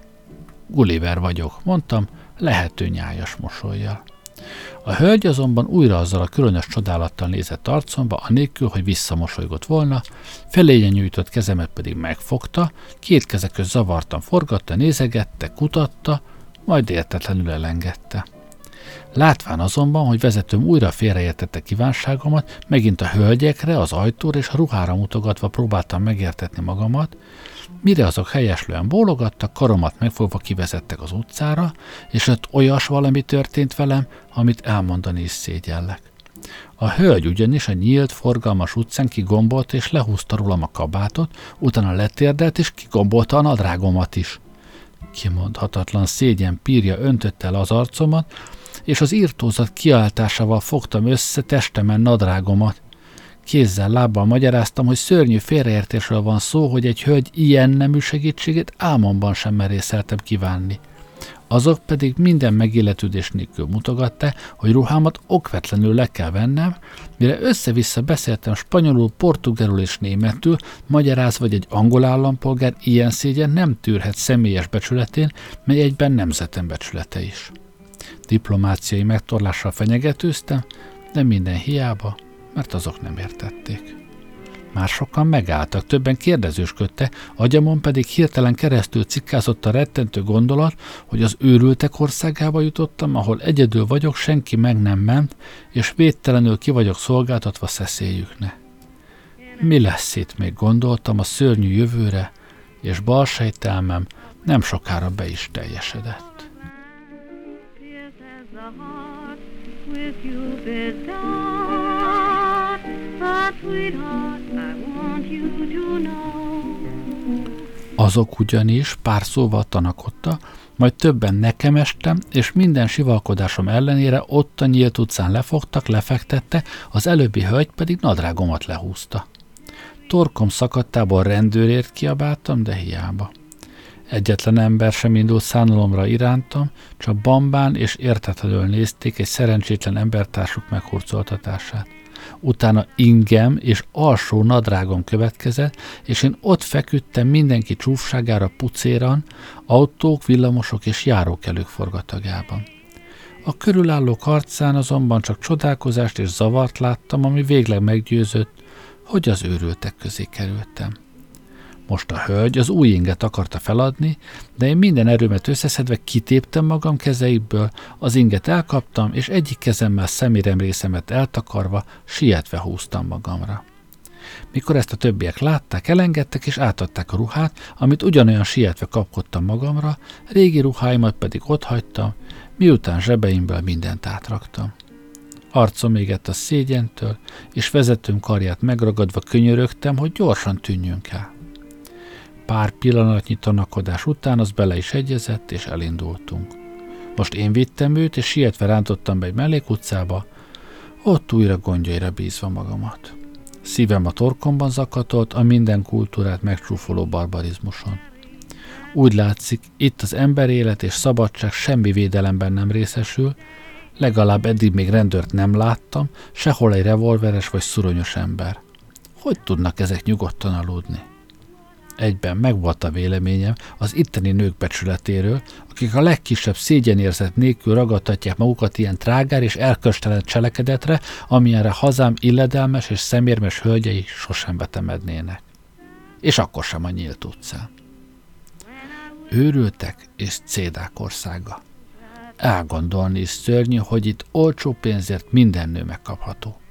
Gulliver vagyok, mondtam, lehető nyájas mosolyjal. A hölgy azonban újra azzal a különös csodálattal nézett arcomba, anélkül, hogy visszamosolygott volna, felényen nyújtott kezemet pedig megfogta, két keze köz zavartan forgatta, nézegette, kutatta, majd értetlenül elengedte. Látván azonban, hogy vezetőm újra félreértette kívánságomat, megint a hölgyekre, az ajtóra és a ruhára mutogatva próbáltam megértetni magamat, mire azok helyeslően bólogattak, karomat megfogva kivezettek az utcára, és ott olyas valami történt velem, amit elmondani is szégyellek. A hölgy ugyanis a nyílt, forgalmas utcán kigombolt és lehúzta rólam a kabátot, utána letérdelt és kigombolta a nadrágomat is. Kimondhatatlan szégyen pírja öntött el az arcomat, és az írtózat kiáltásával fogtam össze testemen nadrágomat. Kézzel, lábbal magyaráztam, hogy szörnyű félreértésről van szó, hogy egy hölgy ilyen nemű segítségét álmomban sem merészeltem kívánni. Azok pedig minden megilletődés nélkül mutogatta, hogy ruhámat okvetlenül le kell vennem, mire össze-vissza beszéltem spanyolul, portugálul és németül, magyaráz vagy egy angol állampolgár ilyen szégyen nem tűrhet személyes becsületén, mely egyben nemzetem becsülete is. Diplomáciai megtorlással fenyegetőztem, de minden hiába, mert azok nem értették. Már sokan megálltak, többen kérdezősködte, agyamon pedig hirtelen keresztül cikkázott a rettentő gondolat, hogy az őrültek országába jutottam, ahol egyedül vagyok, senki meg nem ment, és védtelenül ki vagyok szolgáltatva szeszélyükne. Mi lesz itt, még gondoltam a szörnyű jövőre, és balsejtelmem nem sokára be is teljesedett. With you But sweetheart, I want you to know. Azok ugyanis pár szóval tanakodta, majd többen nekem estem, és minden sivalkodásom ellenére ott a nyílt utcán lefogtak, lefektette, az előbbi hölgy pedig nadrágomat lehúzta. Torkom szakadtából rendőrért kiabáltam, de hiába. Egyetlen ember sem indult szánalomra irántam, csak bambán és értetlenül nézték egy szerencsétlen embertársuk meghurcoltatását. Utána ingem és alsó nadrágom következett, és én ott feküdtem mindenki csúfságára pucéran, autók, villamosok és járókelők forgatagában. A körülállók arcán azonban csak csodálkozást és zavart láttam, ami végleg meggyőzött, hogy az őrültek közé kerültem. Most a hölgy az új inget akarta feladni, de én minden erőmet összeszedve kitéptem magam kezeiből, az inget elkaptam, és egyik kezemmel szemérem részemet eltakarva, sietve húztam magamra. Mikor ezt a többiek látták, elengedtek és átadták a ruhát, amit ugyanolyan sietve kapkodtam magamra, régi ruháimat pedig hagytam, miután zsebeimből mindent átraktam. Arcom égett a szégyentől, és vezetőm karját megragadva könyörögtem, hogy gyorsan tűnjünk el. Pár pillanatnyi tanakodás után az bele is egyezett, és elindultunk. Most én vittem őt, és sietve rántottam be egy mellékutcába, ott újra gondjaira bízva magamat. Szívem a torkomban zakatolt a minden kultúrát megcsúfoló barbarizmuson. Úgy látszik, itt az ember élet és szabadság semmi védelemben nem részesül, legalább eddig még rendőrt nem láttam, sehol egy revolveres vagy szuronyos ember. Hogy tudnak ezek nyugodtan aludni? Egyben megvolt a véleményem az itteni nők becsületéről, akik a legkisebb szégyenérzet nélkül ragadtatják magukat ilyen trágár és elköstelen cselekedetre, amilyenre hazám illedelmes és szemérmes hölgyei sosem betemednének. És akkor sem a nyílt utcán. Őrültek és cédák országa. Elgondolni is szörnyű, hogy itt olcsó pénzért minden nő megkapható.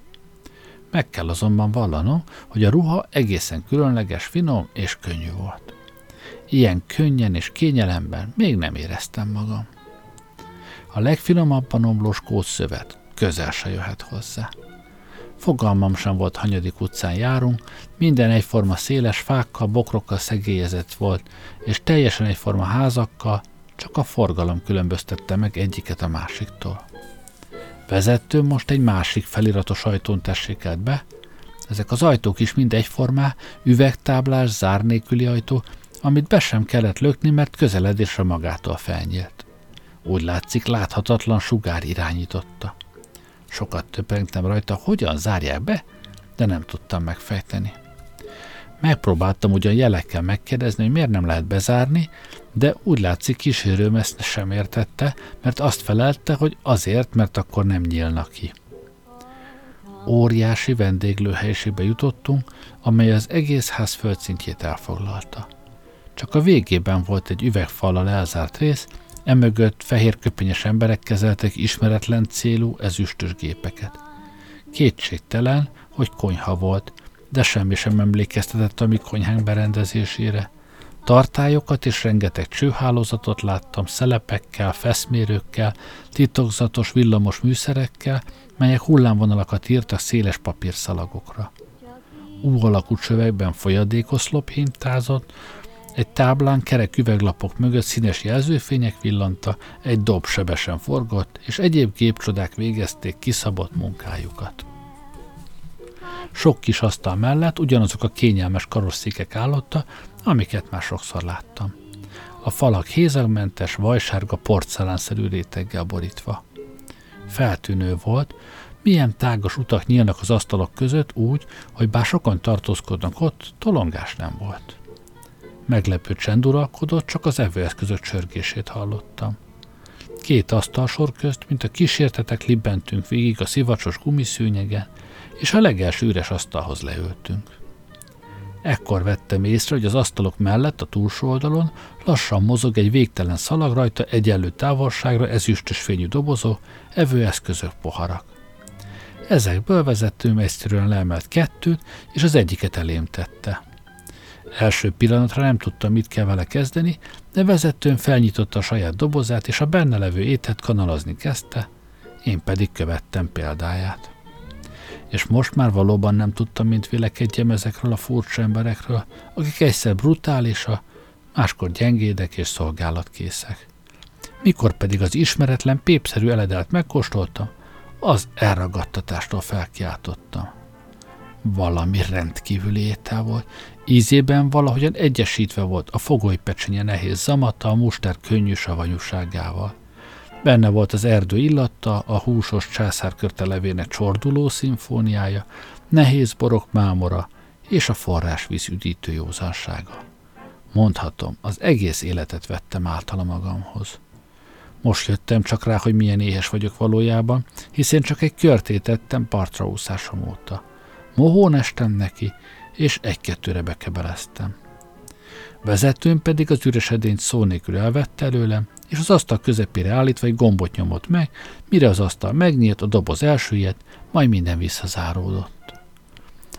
Meg kell azonban vallanom, hogy a ruha egészen különleges, finom és könnyű volt. Ilyen könnyen és kényelemben még nem éreztem magam. A legfinomabban omlós kódszövet közel se jöhet hozzá. Fogalmam sem volt, hanyadik utcán járunk, minden egyforma széles fákkal, bokrokkal szegélyezett volt, és teljesen egyforma házakkal, csak a forgalom különböztette meg egyiket a másiktól. Vezető most egy másik feliratos ajtón tessék be, ezek az ajtók is mind egyformá, üvegtáblás, zár nélküli ajtó, amit be sem kellett lökni, mert közeledésre magától felnyílt. Úgy látszik, láthatatlan sugár irányította. Sokat töprengtem rajta, hogyan zárják be, de nem tudtam megfejteni. Megpróbáltam ugyan jelekkel megkérdezni, hogy miért nem lehet bezárni, de úgy látszik kísérőm ezt sem értette, mert azt felelte, hogy azért, mert akkor nem nyílnak ki. Óriási vendéglőhelyiségbe jutottunk, amely az egész ház földszintjét elfoglalta. Csak a végében volt egy üvegfallal elzárt rész, emögött fehér köpenyes emberek kezeltek ismeretlen célú ezüstös gépeket. Kétségtelen, hogy konyha volt, de semmi sem emlékeztetett a mi konyhánk berendezésére. Tartályokat és rengeteg csőhálózatot láttam szelepekkel, feszmérőkkel, titokzatos villamos műszerekkel, melyek hullámvonalakat írtak széles papírszalagokra. Ú alakú csövekben folyadékoszlop hintázott, egy táblán kerek üveglapok mögött színes jelzőfények villanta, egy dob sebesen forgott, és egyéb gépcsodák végezték kiszabott munkájukat. Sok kis asztal mellett ugyanazok a kényelmes karosszékek állotta, amiket már sokszor láttam. A falak hézagmentes, vajsárga porcelánszerű réteggel borítva. Feltűnő volt, milyen tágas utak nyílnak az asztalok között úgy, hogy bár sokan tartózkodnak ott, tolongás nem volt. Meglepő csend uralkodott, csak az evőeszközök csörgését hallottam. Két asztalsor közt, mint a kísértetek libbentünk végig a szivacsos gumiszőnyegen, és a legelső üres asztalhoz leültünk. Ekkor vettem észre, hogy az asztalok mellett a túlsó oldalon lassan mozog egy végtelen szalag rajta egyenlő távolságra ezüstös fényű dobozok, evőeszközök, poharak. Ezekből vezetőm egyszerűen leemelt kettőt, és az egyiket elém tette. Első pillanatra nem tudtam, mit kell vele kezdeni, de vezetőm felnyitotta a saját dobozát, és a benne levő étet kanalazni kezdte, én pedig követtem példáját és most már valóban nem tudtam, mint vélekedjem ezekről a furcsa emberekről, akik egyszer brutálisak, máskor gyengédek és szolgálatkészek. Mikor pedig az ismeretlen pépszerű eledelt megkóstoltam, az elragadtatástól felkiáltottam. Valami rendkívüli étel volt, ízében valahogyan egyesítve volt a fogolypecsenye nehéz zamata a muster könnyű savanyúságával. Benne volt az erdő illata, a húsos császárkörte levének csorduló szimfóniája, nehéz borok mámora és a forrásvíz üdítő józansága. Mondhatom, az egész életet vettem általa magamhoz. Most jöttem csak rá, hogy milyen éhes vagyok valójában, hiszen csak egy körtét tettem partra úszásom óta. Mohón estem neki, és egy-kettőre bekebeleztem. Vezetőm pedig az üres edényt szó nélkül elvette előlem, és az asztal közepére állítva egy gombot nyomott meg, mire az asztal megnyílt, a doboz elsüllyedt, majd minden visszazáródott.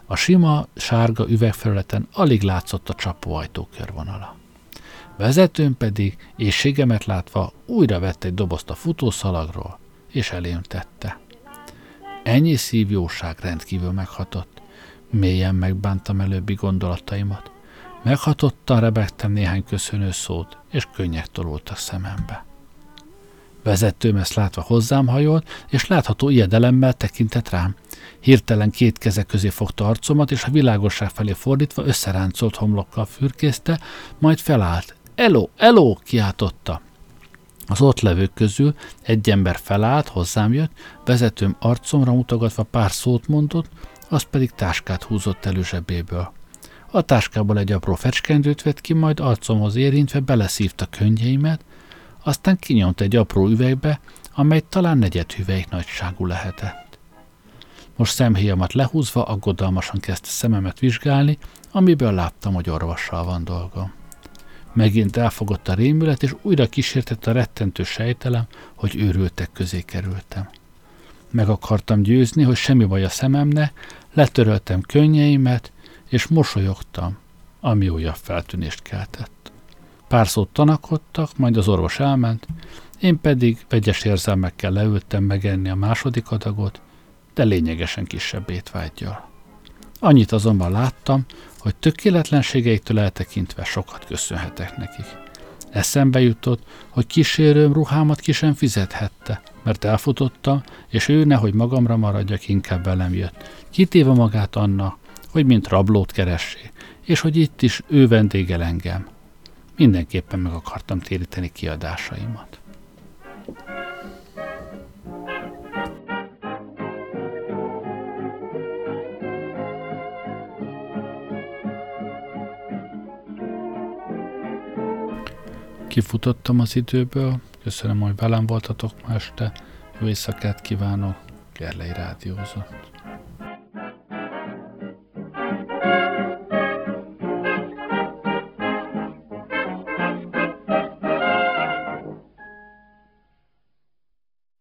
A sima, sárga üvegfelületen alig látszott a csapóajtó körvonala. Vezetőm pedig, éjségemet látva, újra vett egy dobozt a futószalagról, és elém tette. Ennyi szívjóság rendkívül meghatott. Mélyen megbántam előbbi gondolataimat. Meghatottan rebegtem néhány köszönő szót, és könnyek tolultak szemembe. Vezetőm ezt látva hozzám hajolt, és látható ijedelemmel tekintett rám. Hirtelen két keze közé fogta arcomat, és a világosság felé fordítva összeráncolt homlokkal fürkészte, majd felállt. Eló, eló, kiáltotta. Az ott levők közül egy ember felállt, hozzám jött, vezetőm arcomra mutogatva pár szót mondott, az pedig táskát húzott elő zsebéből. A táskából egy apró fecskendőt vett ki, majd arcomhoz érintve beleszívta könnyeimet, aztán kinyomt egy apró üvegbe, amely talán negyed hüvelyk nagyságú lehetett. Most szemhéjamat lehúzva aggodalmasan kezdte szememet vizsgálni, amiből láttam, hogy orvossal van dolgom. Megint elfogott a rémület, és újra kísértett a rettentő sejtelem, hogy őrültek közé kerültem. Meg akartam győzni, hogy semmi baj a szememne, letöröltem könnyeimet, és mosolyogtam, ami újabb feltűnést keltett. Pár szót tanakodtak, majd az orvos elment, én pedig vegyes érzelmekkel leültem megenni a második adagot, de lényegesen kisebb étvágyjal. Annyit azonban láttam, hogy tökéletlenségeiktől eltekintve sokat köszönhetek nekik. Eszembe jutott, hogy kísérőm ruhámat ki sem fizethette, mert elfutotta, és ő nehogy magamra maradjak, inkább velem jött. Kitéve magát annak, hogy mint rablót keressé, és hogy itt is ő vendégel engem. Mindenképpen meg akartam téríteni kiadásaimat. Kifutottam az időből, köszönöm, hogy velem voltatok ma este, jó éjszakát kívánok, Gerlei Rádiózott.